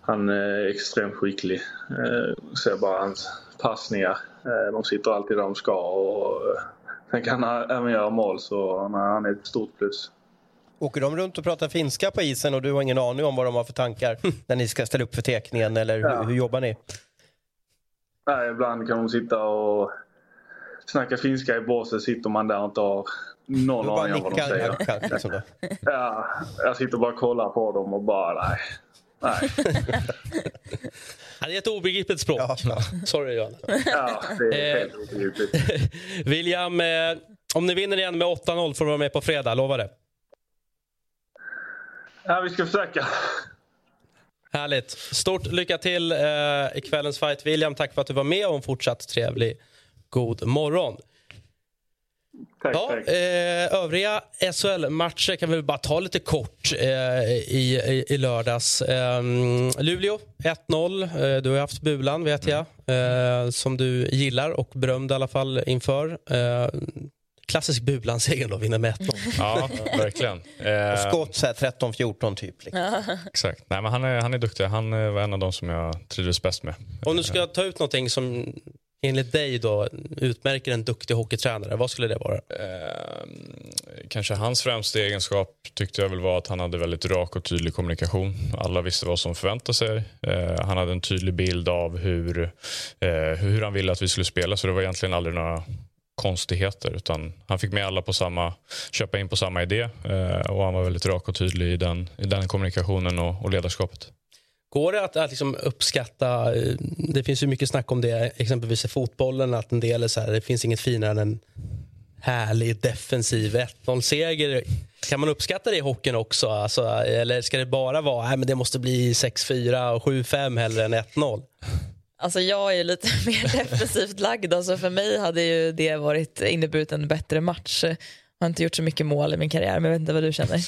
Eh, han är extremt skicklig. Eh, ser bara hans passningar. Eh, de sitter alltid där de ska och sen kan han även göra mål så han är ett stort plus. Åker de runt och pratar finska på isen och du har ingen aning om vad de har för tankar (laughs) när ni ska ställa upp för teckningen eller hur, hur jobbar ni? Nej, ibland kan de sitta och snackar finska i båset sitter man där och inte har någon aning om vad de säger. Liksom (laughs) ja, jag sitter bara och kollar på dem och bara nej. Nej. (laughs) det är ett obegripligt språk. Ja, ja. Sorry Johan. Ja, det är helt obegripligt. (laughs) William, eh, om ni vinner igen med 8-0 får du vara med på fredag, lovar det? Ja, vi ska försöka. Härligt. Stort lycka till eh, i kvällens fight. William, tack för att du var med och en fortsatt trevlig god morgon. Tack, ja, tack. Eh, övriga SHL-matcher kan vi bara ta lite kort eh, i, i, i lördags. Eh, Luleå 1-0. Eh, du har haft Bulan, vet jag, eh, som du gillar och berömde i alla fall inför. Eh, klassisk Bulan-seger då, vinner med 1-0. Ja, verkligen. och skott 13-14 typ. Liksom. Exakt. Nej, men han, är, han är duktig. Han var en av de som jag trivdes bäst med. Om du ska ta ut någonting som enligt dig då utmärker en duktig hockeytränare, vad skulle det vara? Eh, kanske hans främsta egenskap tyckte jag väl var att han hade väldigt rak och tydlig kommunikation. Alla visste vad som förväntade sig. Eh, han hade en tydlig bild av hur, eh, hur han ville att vi skulle spela så det var egentligen aldrig några konstigheter utan han fick med alla på samma, köpa in på samma idé eh, och han var väldigt rak och tydlig i den, i den kommunikationen och, och ledarskapet. Går det att, att liksom uppskatta, eh, det finns ju mycket snack om det exempelvis i fotbollen, att en del är så här, det finns inget finare än en härlig defensiv 1-0-seger. Kan man uppskatta det i hockeyn också? Alltså, eller ska det bara vara, nej, men det måste bli 6-4 och 7-5 hellre än 1-0? Alltså jag är lite (laughs) mer defensivt lagd. Alltså för mig hade ju det varit inneburit en bättre match. Jag har inte gjort så mycket mål i min karriär, men jag vet inte vad du känner.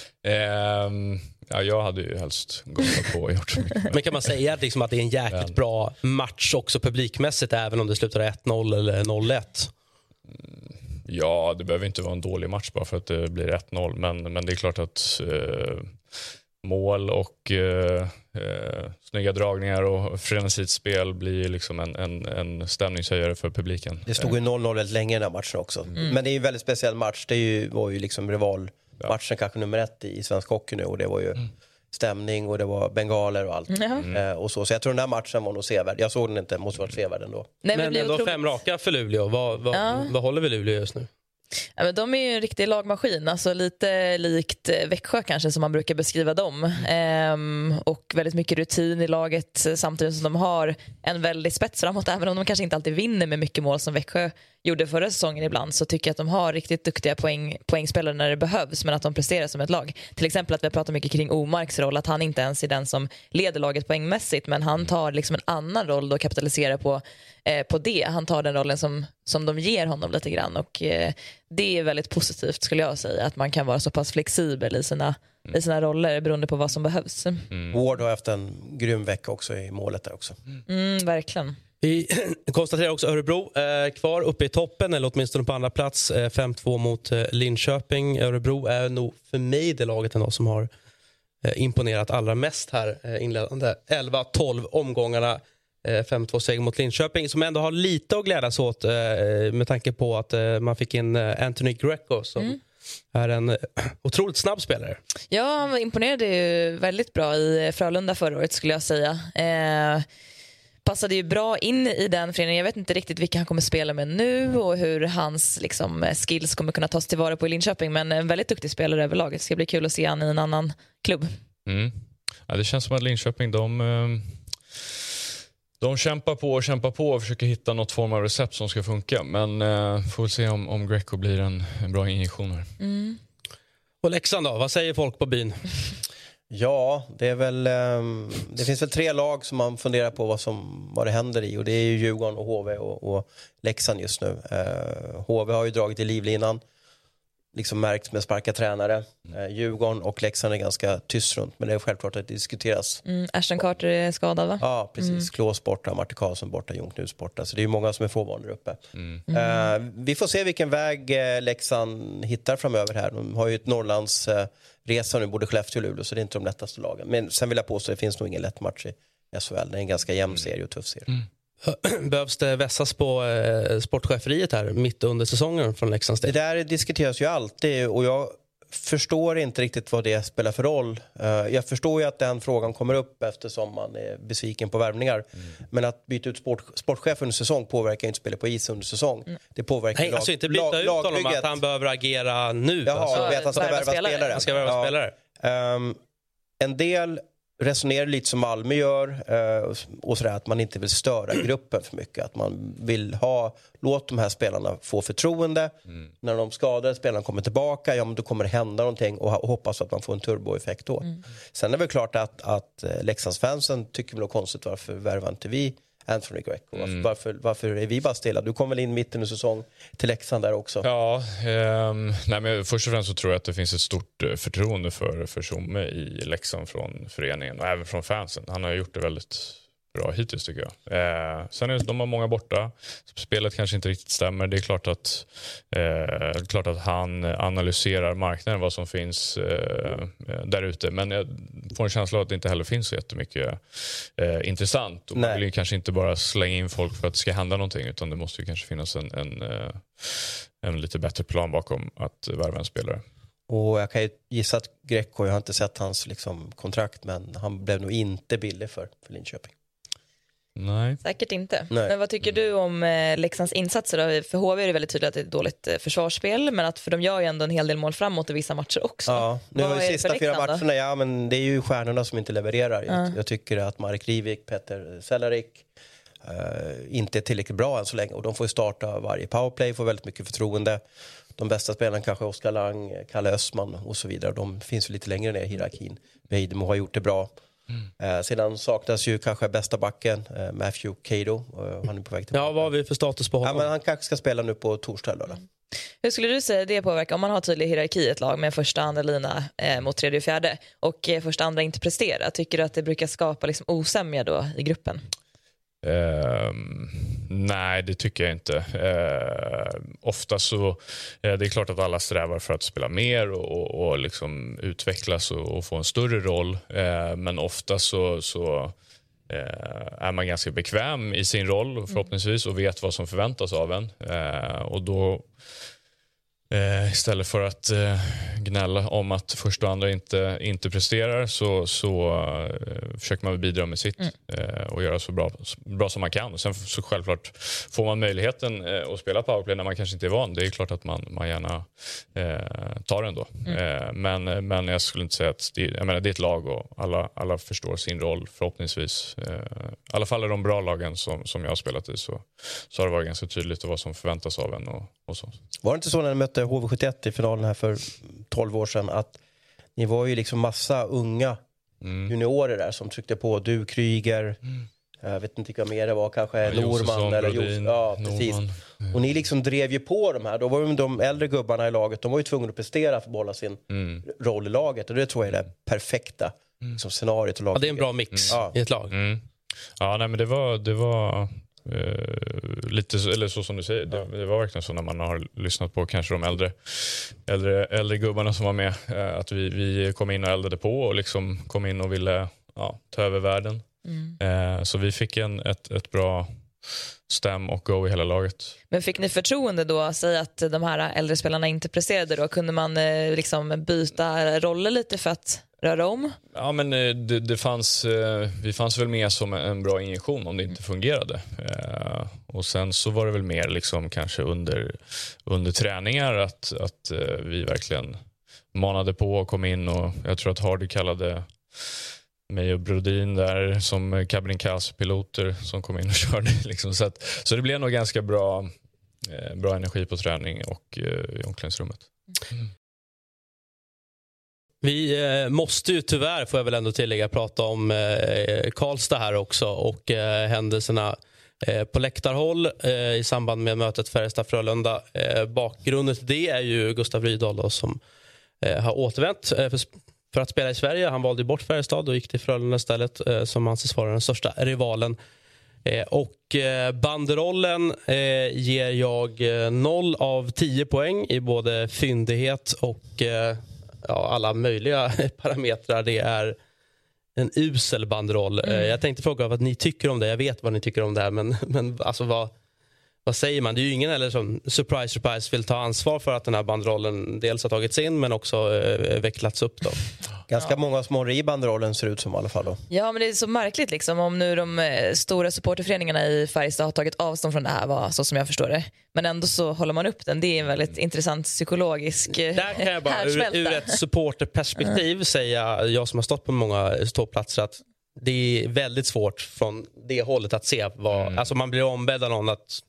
Um, ja, jag hade ju helst gått på och gjort så mycket. Men kan man säga liksom att det är en jäkligt men... bra match också publikmässigt, även om det slutar 1-0 eller 0-1? Ja, det behöver inte vara en dålig match bara för att det blir 1-0, men, men det är klart att eh, mål och eh, eh, snygga dragningar och frenesigt spel blir liksom en, en, en stämningshöjare för publiken. Det stod ju 0-0 väldigt länge i den här matchen också. Mm. Men det är ju en väldigt speciell match. Det ju, var ju liksom rivalmatchen ja. kanske nummer ett i svensk hockey nu och det var ju mm. stämning och det var bengaler och allt. Mm. Eh, och så. så jag tror den här matchen var nog sevärd. Jag såg den inte, måste varit sevärd ändå. Nej, men ändå otroligt... fem raka för Luleå. Vad, vad, ja. vad håller vi Luleå just nu? Ja, men de är ju en riktig lagmaskin, alltså lite likt eh, Växjö kanske som man brukar beskriva dem. Ehm, och väldigt mycket rutin i laget eh, samtidigt som de har en väldigt spets framåt. Även om de kanske inte alltid vinner med mycket mål som Växjö gjorde förra säsongen ibland så tycker jag att de har riktigt duktiga poäng, poängspelare när det behövs men att de presterar som ett lag. Till exempel att vi har pratat mycket kring Omarks roll, att han inte ens är den som leder laget poängmässigt men han tar liksom en annan roll och kapitaliserar på, på det. Han tar den rollen som, som de ger honom lite grann och eh, det är väldigt positivt skulle jag säga att man kan vara så pass flexibel i sina, mm. i sina roller beroende på vad som behövs. Mm. Ward har haft en grym vecka också i målet där också. Mm, verkligen. Vi (clears throat) konstaterar också Örebro eh, kvar uppe i toppen, eller åtminstone på andra plats. Eh, 5-2 mot eh, Linköping. Örebro är nog för mig det laget ändå som har eh, imponerat allra mest här eh, inledande 11-12 omgångarna. 5-2 eh, seger mot Linköping som ändå har lite att glädjas åt eh, med tanke på att man fick in Anthony Greco som mm. är en (clears throat) otroligt snabb spelare. Ja, han imponerade ju väldigt bra i Frölunda förra året skulle jag säga passade ju bra in i den föreningen. Jag vet inte riktigt vilka han kommer spela med nu och hur hans liksom, skills kommer kunna tas tillvara på i Linköping. Men en väldigt duktig spelare överlag. Det ska bli kul att se honom i en annan klubb. Mm. Ja, det känns som att Linköping de, eh, de kämpar på och kämpar på och försöker hitta något form av recept som ska funka. Men uh, får väl se om, om Greco blir en, en bra injektion här. Mm. Och Leksand då? Vad säger folk på byn? (laughs) Ja, det är väl... Um, det finns väl tre lag som man funderar på vad, som, vad det händer i och det är ju Djurgården och HV och, och Leksand just nu. Uh, HV har ju dragit i livlinan, liksom märkt med sparka tränare. Uh, Djurgården och Leksand är ganska tyst runt men det är självklart att det diskuteras. Mm, Ashton Carter är skadad va? Ja, precis. Mm. Klås borta, Martin Karlsson borta, Jon Knuts borta. Så det är många som är frånvarande där uppe. Mm. Uh, vi får se vilken väg Leksand hittar framöver här. De har ju ett Norrlands resa nu, både Skellefteå och Luleå, så det är inte de lättaste lagen. Men sen vill jag påstå att det finns nog ingen lätt match i SHL. Det är en ganska jämn mm. serie och tuff serie. (clears throat) Behövs det vässas på eh, sportcheferiet här mitt under säsongen från Leksands Det där diskuteras ju alltid och jag förstår inte riktigt vad det spelar för roll. Eh, jag förstår ju att den frågan kommer upp eftersom man är besviken på värvningar. Mm. Men att byta ut sport, sportchef under säsong påverkar inte spelet på is under säsong. Mm. Det påverkar Nej, lag, alltså inte byta ut honom, att han behöver agera nu. Jaha, alltså. att han ska värva spelare. spelare. Han ska värva ja. spelare. Um, en del resonerar lite som Malmö gör eh, och sådär, att man inte vill störa (clears throat) gruppen för mycket. Att man vill ha, låt de här spelarna få förtroende. Mm. När de skadade spelarna kommer tillbaka, ja men då kommer det hända någonting och, hoppas att man får en turboeffekt då. Mm. Sen är det väl klart att, att eh, Leksandsfansen tycker väl konstigt varför värvar inte vi Anthony Greco. Mm. Varför, varför, är vi bara stilla? Du kom väl in mitten i säsong till Leksand där också? Ja, eh, nej men först och främst så tror jag att det finns ett stort eh, förtroende för, för Tjomme i Leksand från föreningen och även från fansen. Han har gjort det väldigt bra hittills tycker jag. Eh, sen är de har många borta. Spelet kanske inte riktigt stämmer. Det är klart att, eh, klart att han analyserar marknaden, vad som finns eh, där ute. Men jag får en känsla av att det inte heller finns så jättemycket eh, intressant. Och man vill ju kanske inte bara slänga in folk för att det ska hända någonting utan det måste ju kanske finnas en, en, eh, en lite bättre plan bakom att värva en spelare. Och jag kan ju gissa att Greco, jag har inte sett hans liksom, kontrakt, men han blev nog inte billig för, för Linköping. Nej. Säkert inte. Nej. Men vad tycker du om eh, Leksands insatser? Då? För HV är det väldigt tydligt att det är ett dåligt eh, försvarsspel, men att för de gör ju ändå en hel del mål framåt i vissa matcher också. Ja, nu har vi sista fyra matcherna, ja men det är ju stjärnorna som inte levererar. Ja. Jag, jag, tycker att Marek Rivik, Petter Cehlarik eh, inte är tillräckligt bra än så länge och de får ju starta varje powerplay, får väldigt mycket förtroende. De bästa spelarna kanske Oskar Lang, Kalle Östman och så vidare. De finns ju lite längre ner i hierarkin. Vejdemo har gjort det bra. Mm. Eh, sedan saknas ju kanske bästa backen, eh, Matthew Cato. Eh, han är på väg tillbaka. Ja, vad har vi för status på honom? Ja, men han kanske ska spela nu på torsdag eller mm. Hur skulle du säga det påverkar om man har tydlig hierarki i ett lag med första andra lina eh, mot tredje och fjärde och eh, första andra inte presterar? Tycker du att det brukar skapa liksom, osämja då i gruppen? Uh, nej, det tycker jag inte. Uh, ofta så, uh, det är klart att alla strävar för att spela mer och, och, och liksom utvecklas och, och, få en större roll. Uh, men ofta så, så är man ganska bekväm i sin roll förhoppningsvis och vet vad som förväntas av en. och då Eh, istället för att eh, gnälla om att första och andra inte, inte presterar så, så eh, försöker man bidra med sitt mm. Eh, och göra så bra, så bra som man kan. sen så självklart får man möjligheten eh, att spela powerplay när man kanske inte är van. Det är klart att man, man gärna eh, tar den då. Mm. men, men jag skulle inte säga att det, jag menar, det är ett lag och alla, alla förstår sin roll förhoppningsvis. I alla fall i de bra lagen som, som jag har spelat i så, så har det varit ganska tydligt vad som förväntas av en. Och, och så. Var det inte så när ni mötte HV71 i finalen här för 12 år sedan att ni var ju liksom massa unga mm. juniorer där som tryckte på. Du, Kryger, mm. jag vet inte vilka mer det var, kanske ja, Norman eller Brodin, Ja, precis. Mm. Och ni liksom drev ju på de här. Då var ju de äldre gubbarna i laget, de var ju tvungna att prestera för att behålla sin mm. roll i laget. Och det tror jag är det perfekta mm. liksom, scenariot. Och ja, det är en bra mix mm. i ett lag. Ja, nej, men det var, det var Uh, lite eller så som du säger, det, det, var verkligen så när man har lyssnat på kanske de äldre, äldre, äldre gubbarna som var med. Uh, att vi, vi kom in och eldade på och liksom kom in och ville ja, ta över världen. Mm. Uh, så vi fick en, ett, ett bra stäm och go i hela laget. Men fick ni förtroende då att säga att de här äldre spelarna inte presterade? Då? Kunde man liksom byta roller lite för att röra om? Ja, men eh, det, det fanns, eh, vi fanns väl med som en bra injektion om det inte fungerade. Eh, och Sen så var det väl mer liksom kanske under, under träningar att, att vi verkligen manade på och kom in. och Jag tror att Hardy kallade mig och Brodin där som Cabrin-piloter som kom in och (laughs) körde. Liksom. Så, att, så det blev nog ganska bra, bra energi på träning och i omklädningsrummet. Mm. Vi eh, måste ju tyvärr, får jag väl ändå tillägga, prata om eh, Karlstad här också och eh, händelserna eh, på läktarhåll eh, i samband med mötet Färjestad-Frölunda. bakgrunden till det är ju Gustav Rydahl som har återvänt för, att spela i Sverige. Han valde bort Färjestad och gick till Frölunda istället som anses vara den största rivalen. och banderollen ger jag 0 av 10 poäng i både fyndighet och ja, alla möjliga (laughs) parametrar. Det är en usel bandroll. Mm. Jag tänkte fråga vad ni tycker om det. Jag vet vad ni tycker om det här, men, men alltså vad, vad säger man? Det är ju ingen eller som surprise, surprise vill ta ansvar för att den här banderollen dels har tagits in men också eh, vecklats upp. Då. Ganska många som håller i banderollen ser ut som i alla fall. Då. Ja, men det är så märkligt liksom om nu de eh, stora supporterföreningarna i Färjestad har tagit avstånd från det här, var, så som jag förstår det. Men ändå så håller man upp den. Det är en väldigt intressant psykologisk eh, Där kan jag bara ur, ur ett supporterperspektiv säga, jag som har stått på många ståplatser, att det är väldigt svårt från det hållet att se. Vad, alltså man blir ombedd av någon att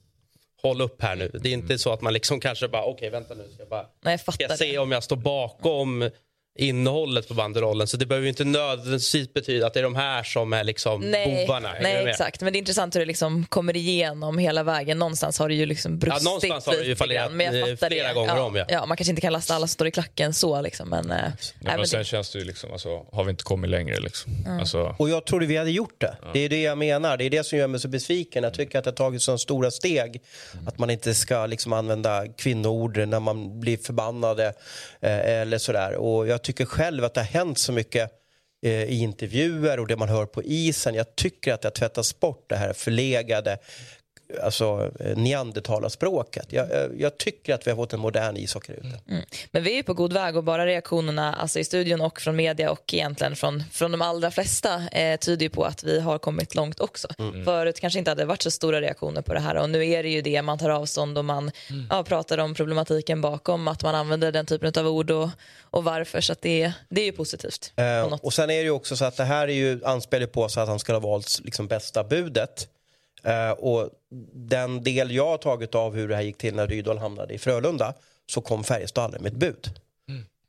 hålla upp här nu. Det är inte så att man liksom kanske bara, okej vänta nu, ska jag bara Nej, jag jag se om jag står bakom innehållet på banderollen. Så det behöver ju inte nödvändigtvis betyda att det är de här som är liksom Nej, bovarna. Nej exakt. Men det är intressant hur det liksom kommer igenom hela vägen. Någonstans har det ju liksom brustit någonstans har det ju fallerat, grann. Men jag eh, fattar flera det. gånger ja, om, ja. ja. Man kanske inte kan lasta alla som står i klacken så liksom. Men, äh, Nej, men sen det, känns det ju liksom, alltså, har vi inte kommit längre liksom? Alltså, Och jag trodde vi hade gjort det. Det är det jag menar. Det är det som gör mig så besviken. Jag tycker att det har tagit så stora steg. Att man inte ska liksom använda kvinnoord när man blir förbannade eh, eller sådär. Och jag tycker själv att det har hänt så mycket eh, i intervjuer och det man hör på isen. Jag tycker att det har tvättats bort det här förlegade alltså, eh, neandertalarspråket. Jag, jag, jag tycker att vi har fått en modern ishockeyruta. men vi är på god väg och bara reaktionerna alltså i studion och från media och egentligen från, från de allra flesta eh, tyder på att vi har kommit långt också. Förut kanske inte hade varit så stora reaktioner på det här och nu är det ju det man tar avstånd och man ja, pratar om problematiken bakom att man använder den typen av ord och, och varför så att det, det är ju positivt. Eh, och sen är det ju också så att det här är ju anspelar på så att han ska ha valt liksom bästa budet. Eh, och den del jag har tagit av hur det här gick till när Rydahl hamnade i Frölunda så kom Färjestad aldrig med ett bud.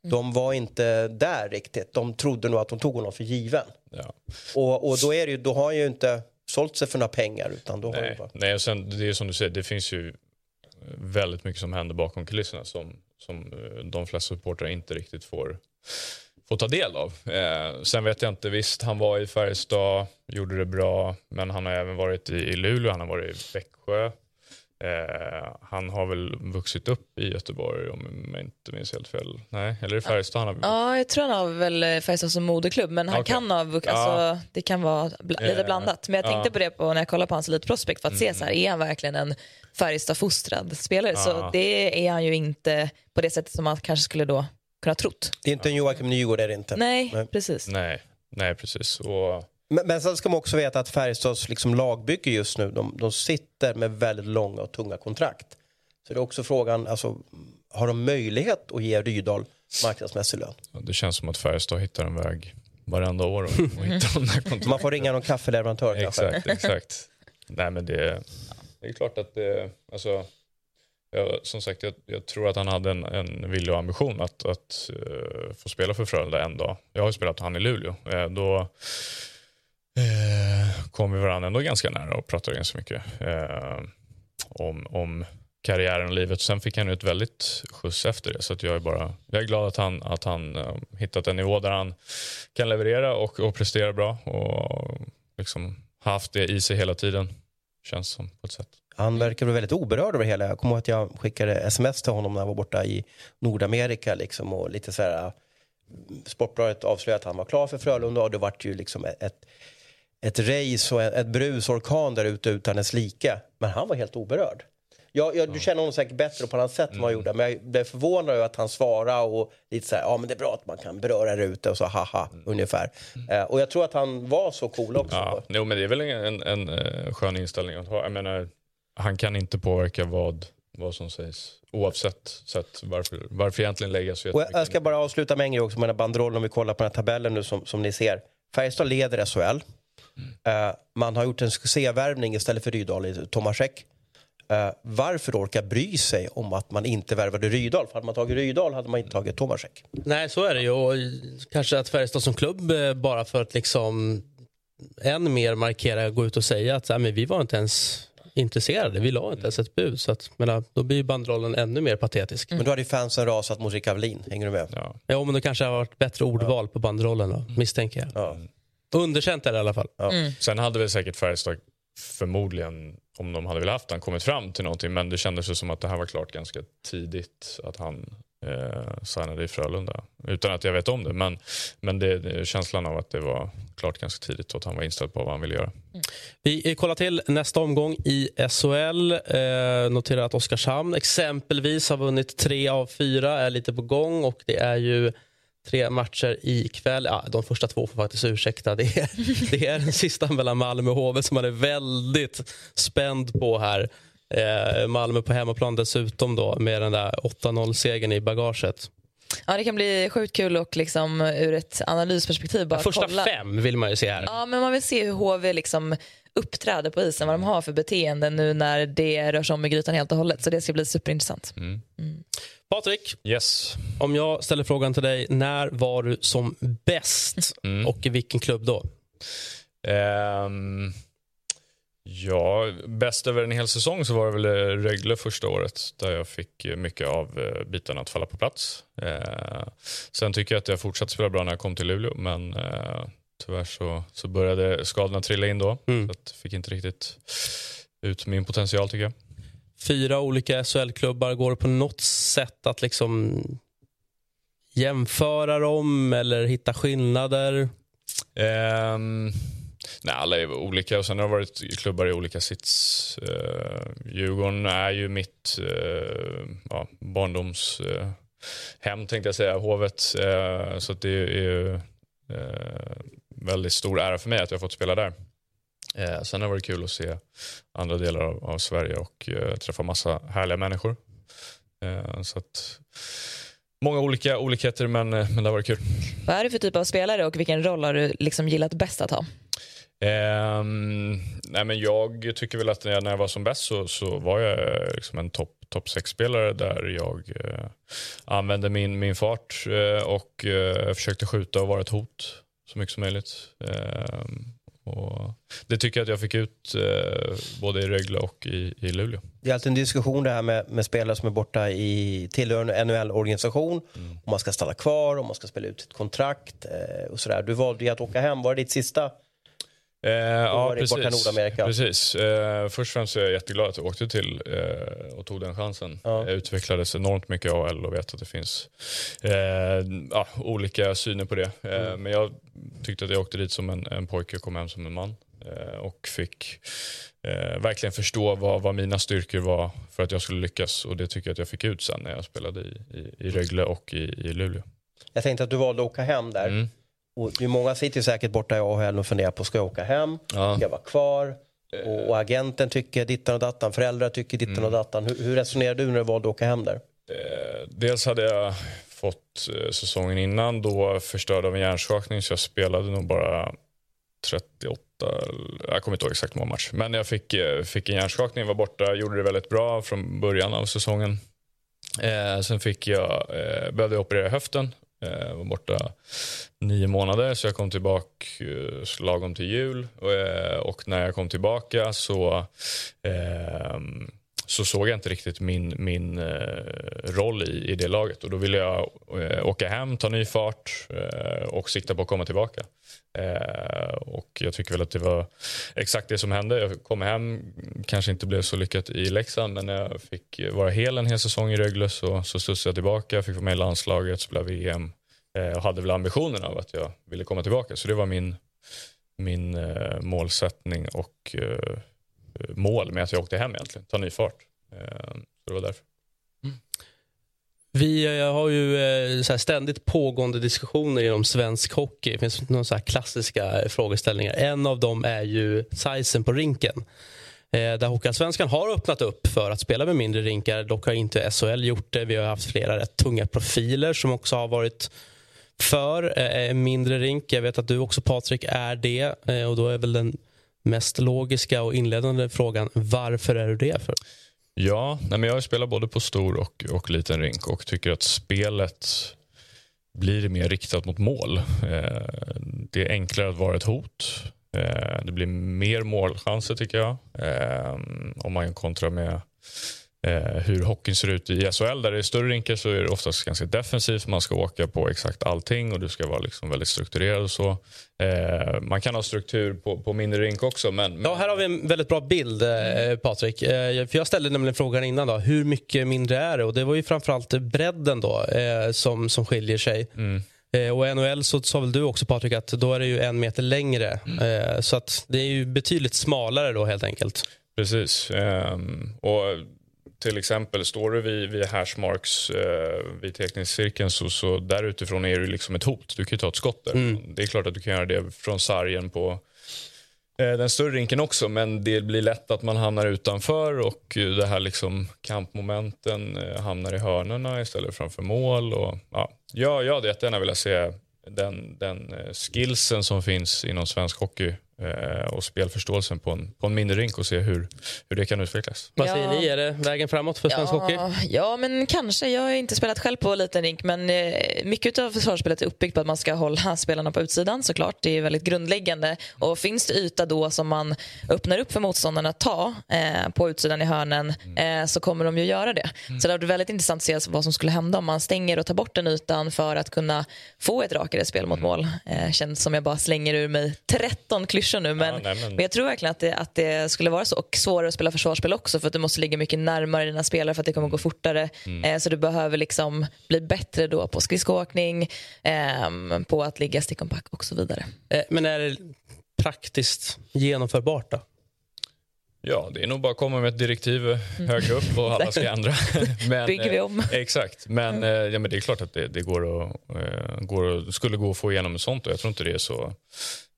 De var inte där riktigt. De trodde nog att de tog honom för given. ja. Och, och då, är det ju, då har han ju inte sålt sig för några pengar utan då Nej, bara... nej och sen, det är som du säger, det finns ju väldigt mycket som händer bakom kulisserna som, som eh, de flesta supportrar inte riktigt får, får ta del av. Eh, sen vet jag inte, visst han var i Färjestad, gjorde det bra, men han har även varit i, i Luleå, han har varit i Växjö. Eh, han har väl vuxit upp i Göteborg om jag inte minns helt fel. Nej, eller i Färjestad han har Ja, jag tror han har väl Färjestad som moderklubb, men han Okej. kan ha, vux- Ja. alltså, det kan vara bla, lite Eh, blandat. Men jag tänkte ja. på det på när jag kollade på hans Elite Prospect för att se så här, är han verkligen en Färjestad-fostrad spelare? Så Ja. det är han ju inte på det sättet som man kanske skulle då kunna trott. Det är inte en Joakim Nygård, är det inte. Nej, Nej. precis. Nej, nej precis. Och, Men, men sen ska man också veta att Färjestads liksom lagbygge just nu, de, de sitter med väldigt långa och tunga kontrakt. Så det är också frågan, alltså, har de möjlighet att ge Rydahl marknadsmässig lön? ja, det känns som att Färjestad hittar en väg varenda år och, och (laughs) hittar de där kontrakten. Man får ringa någon kaffeleverantör kanske. Exakt, (laughs) exakt. Nej men det, det är klart att det, alltså, jag, som sagt jag, jag tror att han hade en, en vilja och ambition att, att uh, få spela för Frölunda en dag. Jag har ju spelat han i Luleå. Uh, då uh, kom vi varandra ändå ganska nära och pratade ganska mycket om, om karriären och livet. Sen fick han ut väldigt skjuts efter det. Så att jag, är bara, jag är glad att han, att han hittat en nivå där han kan leverera och, och prestera bra. Och liksom haft det i sig hela tiden. Känns som på ett sätt. Han verkar vara väldigt oberörd över det hela. Jag kommer ihåg att jag skickade sms till honom när han var borta i Nordamerika liksom och lite så här. Sportbladet avslöjade att han var klar för Frölunda och det vart ju liksom ett, ett race och ett brusorkan där ute utan dess like. Men han var helt oberörd. Jag, jag, du känner honom säkert bättre på annat sätt än vad jag gjorde. Men jag blev förvånad över att han svarade och lite så här, ja men det är bra att man kan beröra det ute och så haha ungefär. Eh, och jag tror att han var så cool också. Ja, jo, men det är väl en, en, en eh, skön inställning att ha. Jag menar, han kan inte påverka vad, vad som sägs oavsett sätt varför, varför egentligen lägga så Och jag, ska bara avsluta med en grej också med den här banderollen om vi kollar på den här tabellen nu som, som ni ser. Färjestad leder SHL. Eh, man har gjort en succévärvning istället för Rydahl i Tomasek. Uh, varför orka bry sig om att man inte värvade Rydahl? För hade man tagit Rydahl hade man inte tagit Tomasek. Nej, så är det ju. Och kanske att Färjestad som klubb eh, bara för att liksom än mer markera, gå ut och säga att nej, men vi var inte ens intresserade. Vi la inte ens ett bud. Så att, menar, då blir bandrollen ännu mer patetisk. Men då hade ju fansen rasat mot Rickard Wallin. Hänger du med? Ja. Ja, men det kanske har varit bättre ordval på bandrollen då, misstänker jag. Ja. Underkänt är det i alla fall. Sen hade väl säkert Färjestad förmodligen, om de hade velat haft han kommit fram till någonting. Men det kändes ju som att det här var klart ganska tidigt. Att han eh, signade i Frölunda. Utan att jag vet om det, men, men det, det, känslan av att det var klart ganska tidigt och att han var inställd på vad han ville göra. Mm. Vi kollar till nästa omgång i SHL. Eh, noterar att Oskarshamn exempelvis har vunnit tre av fyra, är lite på gång och det är ju tre matcher ikväll. Ja, de första två får faktiskt ursäkta. Det är, (laughs) det är den sista mellan Malmö och HV som man är väldigt spänd på här. Eh, Malmö på hemmaplan dessutom då med den där 8-0-segern i bagaget. Ja, det kan bli sjukt kul och liksom ur ett analysperspektiv bara Första kolla. fem vill man ju se här. Ja, men man vill se hur HV liksom uppträder på isen, vad de har för beteende nu när det rör sig om i grytan helt och hållet. Så det ska bli superintressant. Mm. Patrik, Yes. om jag ställer frågan till dig. När var du som bäst Mm. och i vilken klubb då? Ehm, ja, bäst över en hel säsong så var det väl eh, Rögle första året där jag fick eh, mycket av eh, bitarna att falla på plats. Eh, sen tycker jag att jag fortsatte spela bra när jag kom till Luleå men eh, tyvärr så, så började skadorna trilla in då. Mm. Så att fick inte riktigt ut min potential tycker jag. Fyra olika SHL-klubbar. Går det på något sätt att liksom jämföra dem eller hitta skillnader? Ehm, nej, alla är olika och sen har det varit klubbar i olika sits. Uh, Djurgården är ju mitt uh, ja, barndoms uh, hem tänkte jag säga, Hovet. Uh, så att det är ju uh, väldigt stor ära för mig att jag har fått spela där. Uh, sen har det varit kul att se andra delar av, av Sverige och uh, träffa massa härliga människor. Uh, så att, många olika olikheter men, men det har varit kul. Vad är du för typ av spelare och vilken roll har du liksom gillat bäst att ha? Ehm, nej men jag tycker väl att när jag, när jag var som bäst så, så var jag eh, liksom en topp top 6-spelare där jag eh, använde min, min fart eh, och eh, försökte skjuta och vara ett hot så mycket som möjligt. Ehm, och det tycker jag att jag fick ut eh, både i Rögle och i, i Luleå. Det är alltid en diskussion det här med, med spelare som är borta i tillhör en NHL-organisation. Om man ska stanna kvar, om man ska spela ut ett kontrakt eh, och sådär. Du valde ju att åka hem. Var det ditt sista? Eh, ja, precis. Nordamerika. precis. Eh, först och främst är jag jätteglad att jag åkte till eh, och tog den chansen. Ja. Jag utvecklades enormt mycket i AL och vet att det finns eh, ja, olika syner på det. Eh, Mm. Men jag tyckte att jag åkte dit som en, en pojke och kom hem som en man. Eh, och fick verkligen förstå vad, vad mina styrkor var för att jag skulle lyckas. Och det tycker jag att jag fick ut sen när jag spelade i, i, i Rögle och i, i Luleå. Jag tänkte att du valde att åka hem där. Mm. Och det är många sitter säkert borta i AHL och funderar på ska jag åka hem? Ja. Ska jag vara kvar? Och, och agenten tycker dittan och dattan, föräldrar tycker dittan Mm. och dattan. Hur, hur resonerar du när du valde att åka hem där? Eh, dels hade jag fått eh, säsongen innan då förstörd av en hjärnskakning så jag spelade nog bara 38, eller- jag kommer inte ihåg exakt hur många matcher. Men jag fick, eh, fick en hjärnskakning, var borta, gjorde det väldigt bra från början av säsongen. Eh, sen fick jag, eh, behövde jag operera höften, jag var borta nio månader så jag kom tillbaka eh, lagom till jul. Eh, och, när jag kom tillbaka så eh, så såg jag inte riktigt min, min eh, roll i, i det laget. Och Då ville jag eh, åka hem, ta ny fart eh, och sikta på att komma tillbaka. Eh, och Jag tycker väl att det var exakt det som hände. Jag kom hem, kanske inte blev så lyckat i Leksand men när jag fick vara hel en hel säsong i Rögle så, så studsade jag tillbaka, fick vara med i landslaget, spela VM eh, och hade väl ambitionen av att jag ville komma tillbaka. Så det var min, min eh, målsättning och eh, mål med att jag åkte hem egentligen. Ta ny fart. Eh, så det var därför. Vi eh, har ju eh, så här ständigt pågående diskussioner inom svensk hockey. Det finns några så klassiska frågeställningar. En av dem är ju sizen på rinken. Där Hockeyallsvenskan har öppnat upp för att spela med mindre rinkar. Dock har inte SHL gjort det. Vi har haft flera rätt tunga profiler som också har varit för en mindre rink. Jag vet att du också Patrik är det. Och då är väl den mest logiska och inledande frågan varför är du det? för? Ja, nej men jag spelar både på stor och, och liten rink och tycker att spelet blir mer riktat mot mål. Eh, det är enklare att vara ett hot. Eh, det blir mer målchanser tycker jag. Eh, om man kontrar med hur hockeyn ser ut i SHL. Där det är större rinkar så är det oftast ganska defensivt. Man ska åka på exakt allting och du ska vara liksom väldigt strukturerad. och så. Eh, man kan ha struktur på, på mindre rink också. Men, Ja, här har vi en väldigt bra bild, eh, Patrik. Eh, för jag ställde nämligen frågan innan. Då, hur mycket mindre är det? Och det var ju framförallt bredden då, eh, som, som skiljer sig. Eh, och NHL så sa väl du också Patrik att då är det ju en meter längre. Eh, så att det är ju betydligt smalare då helt enkelt. Precis. Ehm, och till exempel, står du vid, vid hashmarks eh, vid teckningscirkeln så, så där utifrån är du liksom ett hot. Du kan ju ta ett skott där. Det är klart att du kan göra det från sargen på eh, den större rinken också men det blir lätt att man hamnar utanför och det här liksom kampmomenten eh, hamnar i hörnorna istället framför mål. Och, ja, jag, jag hade jättegärna velat se den, den eh, skillsen som finns inom svensk hockey och spelförståelsen på en, på en mindre rink och se hur, hur det kan utvecklas. Vad Ja. säger ni? Är det vägen framåt för svensk hockey? Ja, men kanske. Jag har inte spelat själv på liten rink men eh, mycket av försvarsspelet är uppbyggt på att man ska hålla spelarna på utsidan såklart. Det är väldigt grundläggande. Och finns det yta då som man öppnar upp för motståndarna att ta eh, på utsidan i hörnen eh, så kommer de ju göra det. Så det varit väldigt intressant att se vad som skulle hända om man stänger och tar bort den ytan för att kunna få ett rakare spel mot mål. Eh, känns som jag bara slänger ur mig 13 klyschor nu men, nej, men- men jag tror verkligen att det, att det skulle vara så. Och svårare att spela försvarsspel också för att du måste ligga mycket närmare dina spelare för att det kommer gå fortare. Eh, så du behöver liksom bli bättre då på skridskoåkning, ehm, på att ligga stick och pack och så vidare. Eh, Men är det praktiskt genomförbart då? Ja, det är nog bara att komma med ett direktiv högre upp och alla ska (laughs) ändra. (laughs) Men, Bygger vi eh, om. Exakt, men, eh, ja, men det är klart att det, det går att, eh, går att, skulle gå att få igenom ett sånt och jag tror inte det är så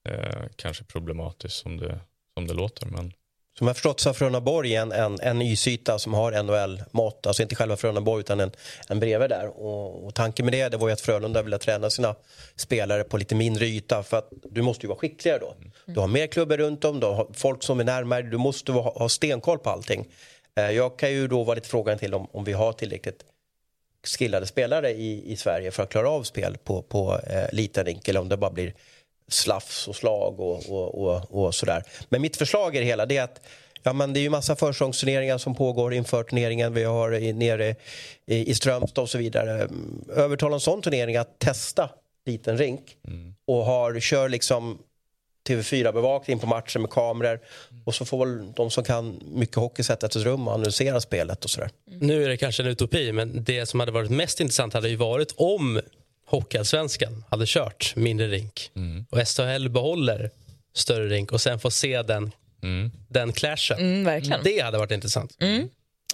eh, kanske problematiskt som det, som det låter. Men Som jag förstått så har Frölundaborg en, en, en ysyta som har NHL-mått, alltså inte själva Frölundaborg utan en, en bredvid där. Och, och tanken med det, det var ju att Frölunda ville träna sina spelare på lite mindre yta för att du måste ju vara skickligare då. Du har mer klubbor runt om, du har folk som är närmare, du måste ha, ha stenkoll på allting. Eh, Jag kan ju då vara lite frågan till om, om vi har tillräckligt skillade spelare i, i Sverige för att klara av spel på, på eh, liten rink eller om det bara blir slafs och slag och, och, och, och sådär. Men mitt förslag i det hela det är att Ja, men det är ju massa försäsongsturneringar som pågår inför turneringen. Vi har i, nere i, i Strömstad och så vidare. Övertala en sån turnering att testa liten rink och har, kör liksom TV4-bevakning på matchen med kameror och så får väl de som kan mycket hockey sätta ett rum och analysera spelet och sådär. Nu är det kanske en utopi, men det som hade varit mest intressant hade ju varit om Hockeyallsvenskan hade kört mindre rink och SHL behåller större rink och sen får se den, den clashen. Mm, verkligen. Det hade varit intressant.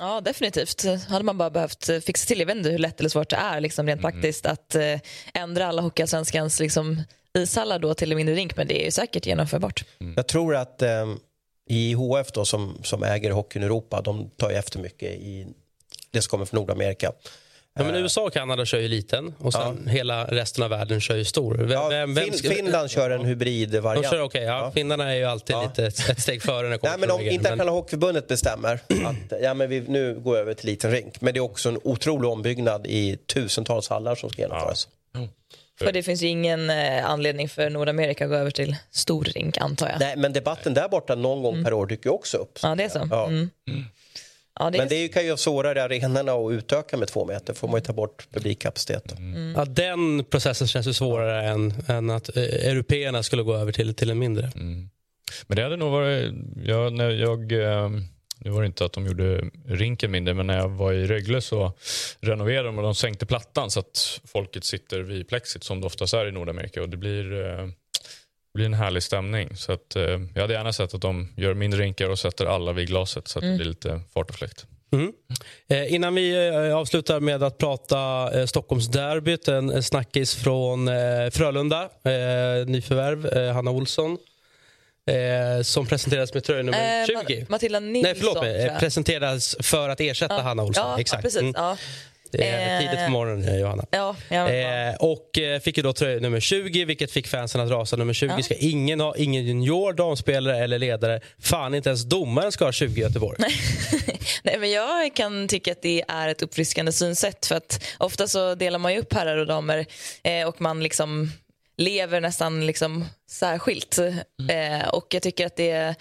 Ja, definitivt. Hade man bara behövt eh, fixa till. Jag vet inte hur lätt eller svårt det är liksom, rent praktiskt att eh, ändra alla Hockeyallsvenskans liksom, ishallar då till en mindre rink, men det är ju säkert genomförbart. Jag tror att eh, IHF då, som, som äger hockeyn i Europa, de tar ju efter mycket i det som kommer från Nordamerika. Ja, men USA och Kanada kör ju liten och sen hela resten av världen kör ju stor. Vem, Ja, vem, vem ska- Finland kör en De hybridvariant. kör okej, ja. Finnarna är ju alltid lite ett, ett steg före när det (laughs) kommer Nej, men om. Internationella hockeyförbundet bestämmer (clears throat) att ja, men vi nu går vi över till liten rink. Men det är också en otrolig ombyggnad i tusentals hallar som ska genomföras. För det finns ju ingen eh, anledning för Nordamerika att gå över till stor rink, antar jag. Nej, men debatten där borta någon gång per år dyker ju också upp. Ja, det är så. Ja. Mm. Ja, det Men det är ju- kan ju svårare arenorna att utöka med två meter. får man ju ta bort publikkapacitet. då. Ja, den processen känns ju svårare än, än att eh, européerna skulle gå över till, till en mindre. Men det hade nog varit... Jag, när jag, eh, nu var det inte att de gjorde rinken mindre, men när jag var i Rögle så renoverade de och de sänkte plattan så att folket sitter vid plexit som det oftast är i Nordamerika. Och det blir, eh, blir en härlig stämning. Så att, eh, jag hade gärna sett att de gör mindre rinkar och sätter alla vid glaset så att det blir lite fart och fläkt. Mm. Eh, innan vi eh, avslutar med att prata eh, Stockholmsderbyt, en eh, snackis från eh, Frölunda, eh, nyförvärv, eh, Hanna Olsson, eh, som presenterades med tröja nummer Eh, 20. Ma- Matilda Nilsson, Nej, förlåt mig. Presenterades för att ersätta Ja, Hanna Olsson. Ja, Exakt. Ja, precis. Mm. Det är tidigt på morgonen, eh, Johanna. Ja, Eh, och eh, fick ju då tröja nummer 20, vilket fick fansen att rasa. Nummer 20 Ja. ska ingen ha, ingen junior, damspelare eller ledare. Fan, inte ens domaren ska ha 20 i Göteborg. (laughs) Nej, men jag kan tycka att det är ett uppfriskande synsätt. För att Ofta så delar man ju upp herrar och damer eh, och man liksom lever nästan liksom särskilt. Eh, och jag tycker att det,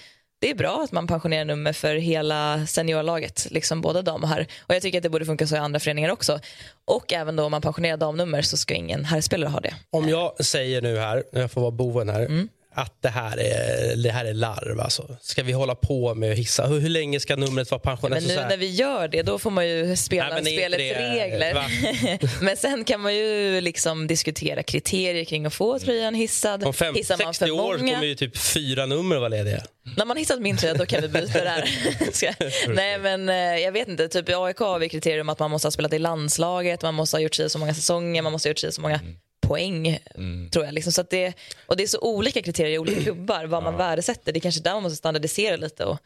det är bra att man pensionerar nummer för hela seniorlaget, liksom både dam och herr. Och jag tycker att det borde funka så i andra föreningar också. Och även då om man pensionerar damnummer så ska ingen herrspelare ha det. Om jag säger nu här, jag får vara boven här, att det här är, det här är larv. Alltså. Ska vi hålla på med att hissa? Hur, hur länge ska numret vara pensionerat? Men nu när vi gör det, då får man ju spela Nej, spelets det- regler. (laughs) men sen kan man ju liksom diskutera kriterier kring att få tröjan hissad. Om fem, Hissar man 60 för år många? kommer ju typ fyra nummer vara lediga. När man hissat min tröja då kan vi byta det här. (laughs) (laughs) Nej men eh, jag vet inte, typ i AIK har vi kriterier om att man måste ha spelat i landslaget, man måste ha gjort sig så många säsonger, man måste ha gjort sig så många poäng. Tror jag. Liksom. Så att det, och det är så olika kriterier i olika klubbar vad man värdesätter. Det är kanske där man måste standardisera lite och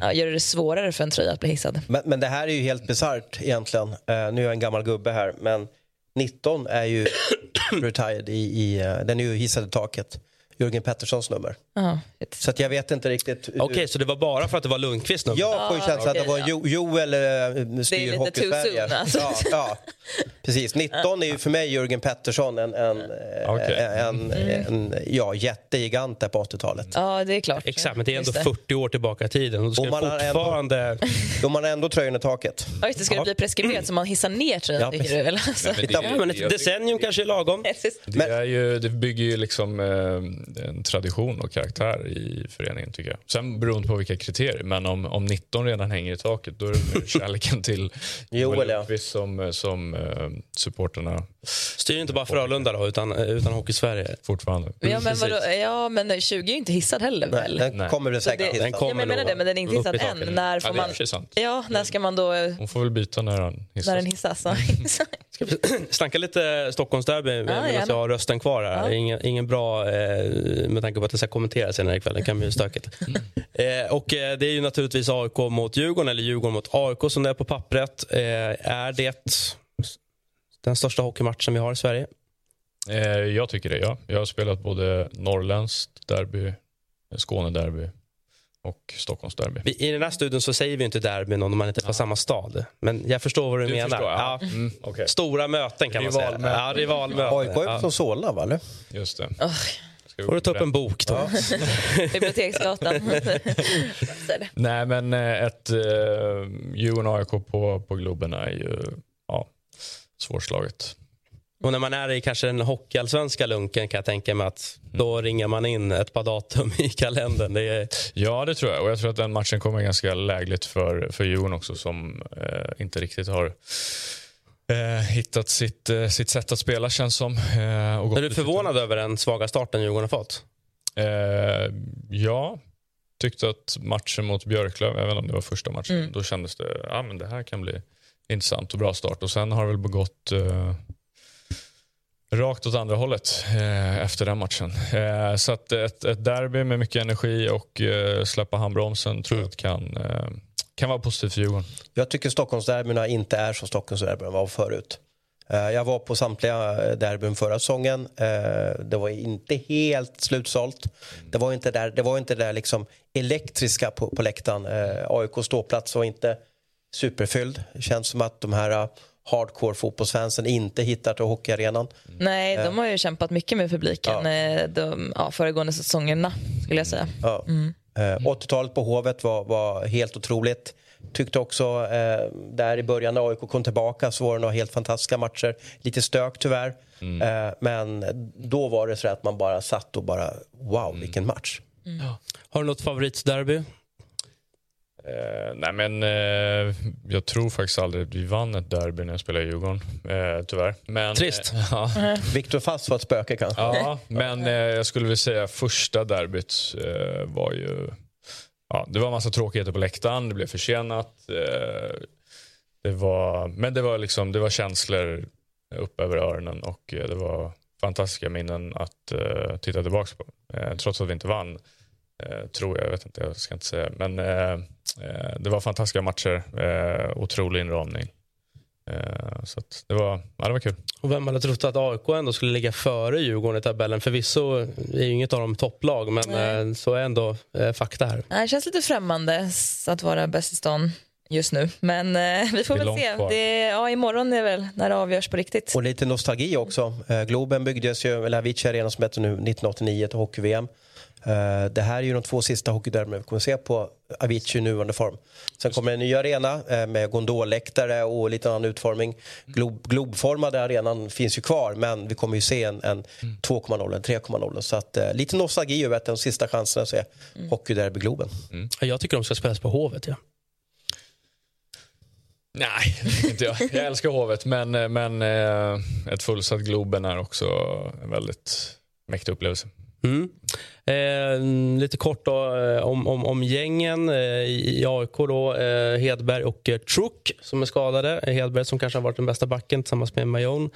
ja, göra det svårare för en tröja att bli hissad. Men, men det här är ju helt bisarrt egentligen. Eh, nu är jag en gammal gubbe här, men 19 är ju (coughs) retired i, i eh, den är ju hissad i taket. Jörgen Petterssons nummer. Ja. Så att jag vet inte riktigt. hur- Okej, så det var bara för att det var Lundqvist nummer? Jag får ju känslan att det var jo, Joel äh, styr lite Hockey too Sverige. soon, alltså. ja, ja, precis. 19 är ju för mig Jörgen Pettersson en, en, eh, Okej. en, en ja, jättegigant där på 80-talet. Ja, det är klart. Exakt, men det är ändå Just det. 40 år tillbaka i tiden. Och Och man har ändå- fortfarande... Då man har ändå tröjan i taket. Ja, just det. Ska det bli preskriberat så man hissar ner tröjan, Ja, tycker du? Eller? Alltså. Men det- Titta, Ja, men ett decennium kanske är lagom. Det, är ju, det bygger ju liksom eh, en tradition och karaktär i föreningen tycker jag. Sen beroende på vilka kriterier. Men om, om 19 redan hänger i taket då är det kärleken till (laughs) Joel, ja. Som, som eh, supporterna Styr inte bara Frölunda då, utan, utan Hockey-Sverige. fortfarande. Ja men, vadå? ja, men 20 är ju inte hissad heller Nej, väl? den Nej. kommer väl säkert det-. Den kommer ja, men jag menar det, men den är inte hissad än. När Ja, får det är i och man... Ja, när ska man då... Hon får väl byta när han hissas. När den hissas? Ja. (laughs) Ska vi (clears throat) snacka lite Stockholmsderby medan gärna. jag har rösten kvar här. Ja. Ingen, ingen bra, eh, med tanke på att det ska kommenteras senare ikväll. Det kan bli stökigt. eh, och eh, det är ju naturligtvis AIK mot Djurgården, eller Djurgården mot AIK som det är på pappret. Eh, är det den största hockeymatchen vi har i Sverige? Eh, jag tycker det, ja. Jag har spelat både norrländskt derby, Skånederby och Stockholmsderby. I den här studion så säger vi inte derbyn om man inte är från samma stad. Men jag förstår vad du, Du menar. förstår, ja. Ja. Mm, okej. Stora möten kan man säga. Ja, rivalmöten. AIK är Ja. från Solna, va? Just det. Oh, Får du ta upp en bok då? (laughs) Biblioteksgatan. Så är det. Nej, men eh, ett eh, Djurgården AIK på, på Globen är ju ja, svårslaget. Och när man är i kanske den hockeyallsvenska lunken kan jag tänka mig att då ringer man in ett par datum i kalendern. Det är, Ja, det tror jag. Och jag tror att den matchen kommer ganska lägligt för, för Djurgården också som eh, inte riktigt har eh, hittat sitt, eh, sitt sätt att spela känns som. Eh, och är du lite- förvånad över den svaga starten Djurgården har fått? Eh, ja, tyckte att matchen mot Björklöv, även om det var första matchen, Mm. då kändes det ja, men det här kan bli intressant och bra start. Och sen har det väl begått eh, rakt åt andra hållet eh, efter den matchen. Eh, så att ett, ett derby med mycket energi och eh, släppa handbromsen tror jag att kan, eh, kan vara positivt för Djurgården. Jag tycker Stockholmsderbyna inte är som Stockholmsderbyn var förut. Eh, Jag var på samtliga eh, derbyn förra säsongen. Eh, Det var inte helt slutsålt. Det var inte där, det var inte där liksom elektriska på, på läktaren. Eh, AIK ståplats var inte superfylld. Det känns som att de här hardcore fotbollsfansen inte hittar till hockeyarenan. Nej, de har ju kämpat mycket med publiken eh, de ja, föregående säsongerna, skulle jag säga. Ja. Eh, 80-talet på Hovet var, var helt otroligt. Tyckte också eh, där i början när AIK kom tillbaka så var det några helt fantastiska matcher. Lite stök tyvärr. Eh, men då var det så att man bara satt och bara wow vilken match. Har du något favoritderby? Eh, nej men eh, jag tror faktiskt aldrig att vi vann ett derby när jag spelade i Djurgården. Eh, tyvärr. Men, Trist. Eh, ja. (laughs) Viktor Fast var ett spöke kanske. Ja, men eh, jag skulle vilja säga första derbyt eh, var ju... Ja, det var en massa tråkigheter på läktaren, det blev försenat. Eh, det var, men det var, liksom, det var känslor upp över öronen och eh, det var fantastiska minnen att eh, titta tillbaka på. Eh, trots att vi inte vann, eh, tror jag. Jag vet inte, jag ska inte säga. Men det var fantastiska matcher, eh, otrolig inramning. Eh, så att det, var, ja, det var kul. Och vem hade trott att AIK ändå skulle ligga före Djurgården i tabellen? Förvisso är ju inget av dem topplag, men Nej. eh, så är ändå eh, fakta här. Det känns lite främmande att vara bäst i stan just nu. Men eh, vi får Det är väl långt se. kvar. Det, ja, imorgon är väl när det avgörs på riktigt. Och lite nostalgi också. Eh, Globen byggdes ju, eller Avicii Arena som heter nu, 1989 till hockey-VM. Eh, det här är ju de två sista hockeyderbyn vi kommer se på Avicii i nuvarande form. Sen kommer en ny arena eh, med gondolläktare och lite annan utformning. Glob, globformade arenan finns ju kvar men vi kommer ju se en, en 2,0, en 3,0. Så att, eh, lite nostalgi över att de sista chanserna att se hockeyderby Globen. Jag tycker de ska spelas på Hovet. Ja. Nej, (laughs) det inte jag. Jag älskar Hovet, men, men eh, ett fullsatt Globen är också en väldigt mäktig upplevelse. Mm. Eh, lite kort då, eh, om, om, om gängen eh, i AIK. Då, eh, Hedberg och eh, Truck som är skadade. Eh, Hedberg som kanske har varit den bästa backen tillsammans med Majon.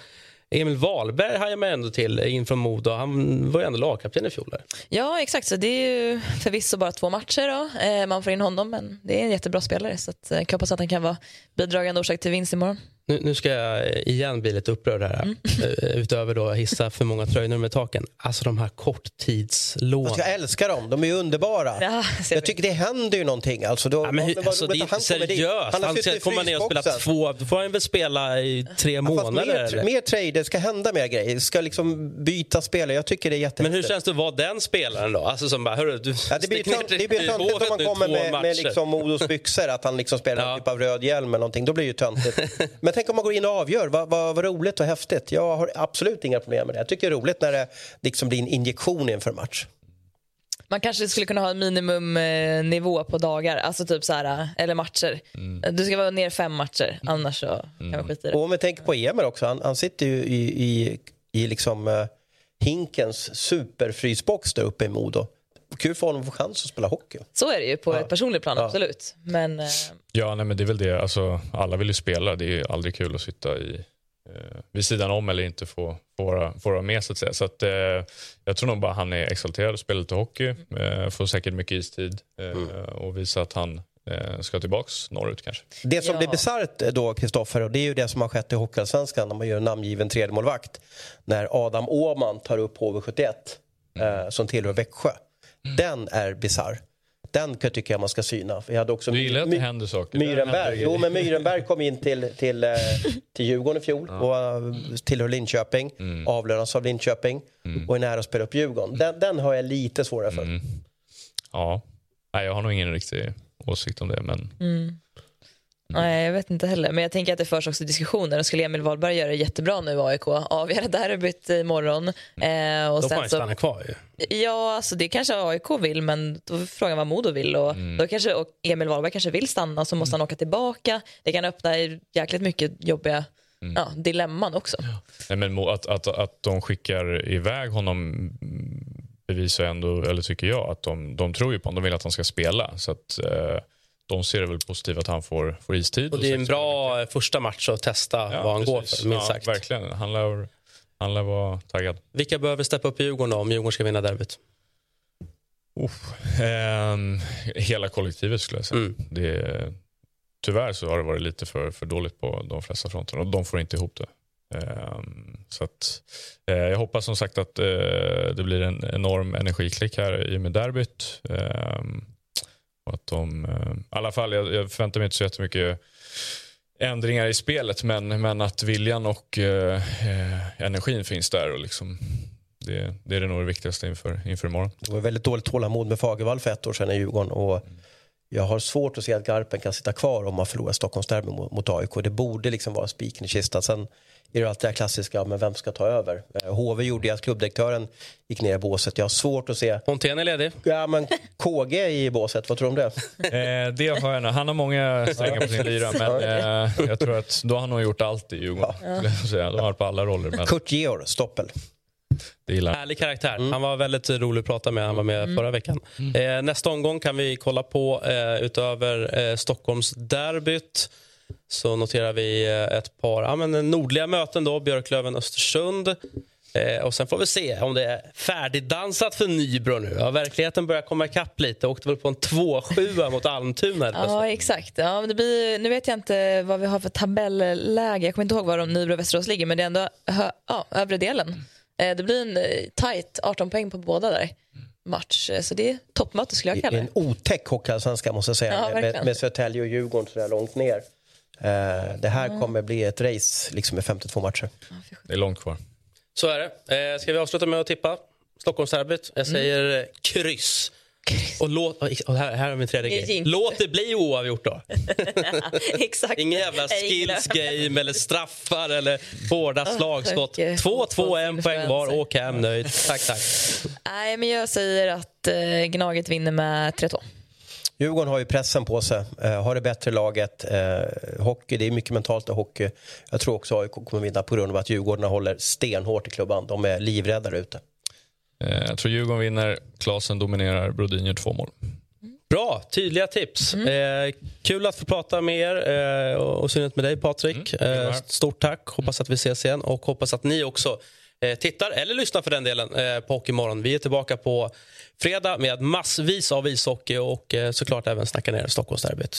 Emil Wahlberg hajar man ändå till eh, in från Modo. Han var ju ändå lagkapten i fjol. Där. Ja, exakt. Så det är ju förvisso bara två matcher då. Man får in honom, men det är en jättebra spelare. Så att, jag hoppas att han kan vara bidragande orsak till vinst imorgon. Nu, nu ska jag eh, igen bli lite upprörd här. eh, Utöver då att hissa för många tröjnummer i taken. Alltså de här korttidslånen. Alltså, jag älskar dem, de är ju underbara. Ja, Jag tycker det händer ju någonting. Alltså, då, Ja, men hur, alltså, det är inte seriöst. Han suttit ska komma ner och spela två... Då får han väl spela i tre Ja, månader. mer, eller? mer trade, det ska hända mer grejer. Det ska liksom byta spelare. Jag tycker det är Men jättehäftigt. hur känns det att vara den spelaren då? Alltså som bara, hörru, du Ja, det blir töntigt om man kommer med, med matcher. liksom Modos byxor, att han liksom spelar Ja. en typ av röd hjälm eller någonting. Då blir det ju töntigt. (laughs) Men tänk om man går in och avgör. Vad, vad, vad roligt och häftigt. Jag har absolut inga problem med det. Jag tycker det är roligt när det liksom blir en injektion inför match. Man kanske skulle kunna ha en minimumnivå på dagar, alltså typ så här, eller matcher. Du ska vara ner fem matcher, annars så kan man skita i det. Och om vi tänker på Emil också, han, han sitter ju i, i, i liksom uh, Hinkens superfrysbox där uppe i Modo. Kul för honom att få chans att spela hockey. Så är det ju på ett personligt plan, Ja. absolut. Men eh, Ja, nej, men det är väl det. Alltså, alla vill ju spela. Det är ju aldrig kul att sitta i, eh, vid sidan om eller inte få, få, vara, få vara med. Så att säga. Så att, eh, jag tror nog bara han är exalterad och spelar lite hockey. Eh, får säkert mycket istid eh, och visa att han eh, ska tillbaks norrut kanske. Det som Ja. blir bisarrt då, Kristoffer, och det är ju det som har skett i Hockeyallsvenskan när man gör en namngiven tredjemålvakt. När Adam Åhman tar upp HV71 eh, som tillhör Växjö. Den är bisarr. Den kan jag tycka man ska syna. Jag hade också Du gillar att det händer saker. Myrenberg. Jo, men Myrenberg kom in till, till, eh, till Djurgården i fjol och eh, tillhör Linköping. Mm. Avlönas av Linköping och är nära att spela upp Djurgården. Den, den har jag lite svårare för. Mm. Ja, nej, jag har nog ingen riktig åsikt om det. Men nej, jag vet inte heller. Men jag tänker att det förs också diskussioner. Och skulle Emil Wahlberg göra det jättebra nu i AIK, avgöra derbyt imorgon. Eh, och Då får han så, stanna kvar ju. ja, alltså det kanske AIK vill, men då är frågan vad Modo vill. Och då kanske, och Emil Wahlberg kanske vill stanna, så måste han åka tillbaka. Det kan öppna jäkligt mycket jobbiga ja, dilemman också. Nej, men att, att, att de skickar iväg honom mm, bevisar ändå, eller tycker jag, att de, de tror ju på honom. De vill att han ska spela. Så att, eh, de ser det väl positivt att han får, får istid. Och det är en bra eh, första match att testa vad han går precis. för, minst ja, sagt. Verkligen. Han lär, han lär vara taggad. Vilka behöver steppa upp i Djurgården då, om Djurgården ska vinna derbyt? Ehm, hela kollektivet skulle jag säga. Mm. Det, tyvärr så har det varit lite för, för dåligt på de flesta fronterna och de får inte ihop det. Ehm, så att, eh, jag hoppas som sagt att eh, det blir en enorm energiklick här i och med derbyt. Och att de, eh, I alla fall, jag, jag förväntar mig inte så jättemycket ändringar i spelet men, men att viljan och eh, eh, energin finns där. Och liksom, det, det är det nog det viktigaste inför, inför imorgon. Det var väldigt dåligt tålamod med Fagervall för ett år sedan i Djurgården. Och jag har svårt att se att Garpen kan sitta kvar om man förlorar Stockholmsderby mot, mot AIK. Det borde liksom vara spiken i kistan. Sen är det alltid det här klassiska, men vem ska ta över? Eh, HV gjorde ju att klubbdirektören gick ner i båset. Jag har svårt att se... Montén är ledig. Ja, men KG i båset, vad tror du om det? Eh, det har jag nog. Han har många strängar på sin lyra men eh, jag tror att då har han nog gjort allt i Djurgården. säga. De har varit på alla roller. Men Kurt Georg, Stoppel. Det gillar. Härlig karaktär. Han var väldigt rolig att prata med. Han var med förra veckan. Eh, nästa omgång kan vi kolla på eh, utöver eh, Stockholmsderbyt så noterar vi eh, ett par ja, men, nordliga möten. då Björklöven-Östersund. Eh, och Sen får vi se om det är färdigdansat för Nybro nu. Ja, verkligheten börjar komma ikapp lite. Åkte väl på en 2-7 mot Almtuna. Ja, exakt. Ja, men det blir, nu vet jag inte vad vi har för tabelläge. Jag kommer inte ihåg var de Nybro och Västerås ligger, men det är ändå ja, övre delen. Eh, det blir en eh, tight 18 poäng på båda där. match. Eh, Så det är toppmöte skulle jag Det kalla är det. en otäck hockeyallsvenska måste jag säga. Ja, med, med, Södertälje och Djurgården så där långt ner. Eh, det här Mm. kommer bli ett race liksom med 52 matcher. Det är långt kvar. Så är det. Eh, ska vi avsluta med att tippa Stockholmsderbyt? Jag Mm. säger eh, kryss. Och, låt, och här, här har vi en tredje grej. Låt det bli oavgjort då. (laughs) Exakt. Ingen jävla skills game eller straffar eller hårda slagskott. tack. 2-2, en poäng var. Åk hem nöjd. Tack, tack. Nej, men jag säger att eh, Gnaget vinner med 3-2. Djurgården har ju pressen på sig, eh, har det bättre laget. Eh, hockey, det är mycket mentalt i hockey. Jag tror också AIK kommer vinna på grund av att Djurgården håller stenhårt i klubban. De är livrädda ute. Eh, Jag tror Djurgården vinner, Klasen dominerar, Brodin gör två mål. Bra, tydliga tips. Eh, kul att få prata med er eh, och i synnerhet med dig Patrik. Mm, eh, stort tack. Hoppas att vi ses igen och hoppas att ni också eh, tittar eller lyssnar för den delen eh, på Hockeymorgon. Vi är tillbaka på fredag med massvis av ishockey och eh, såklart även snacka ner Stockholmsderbyt.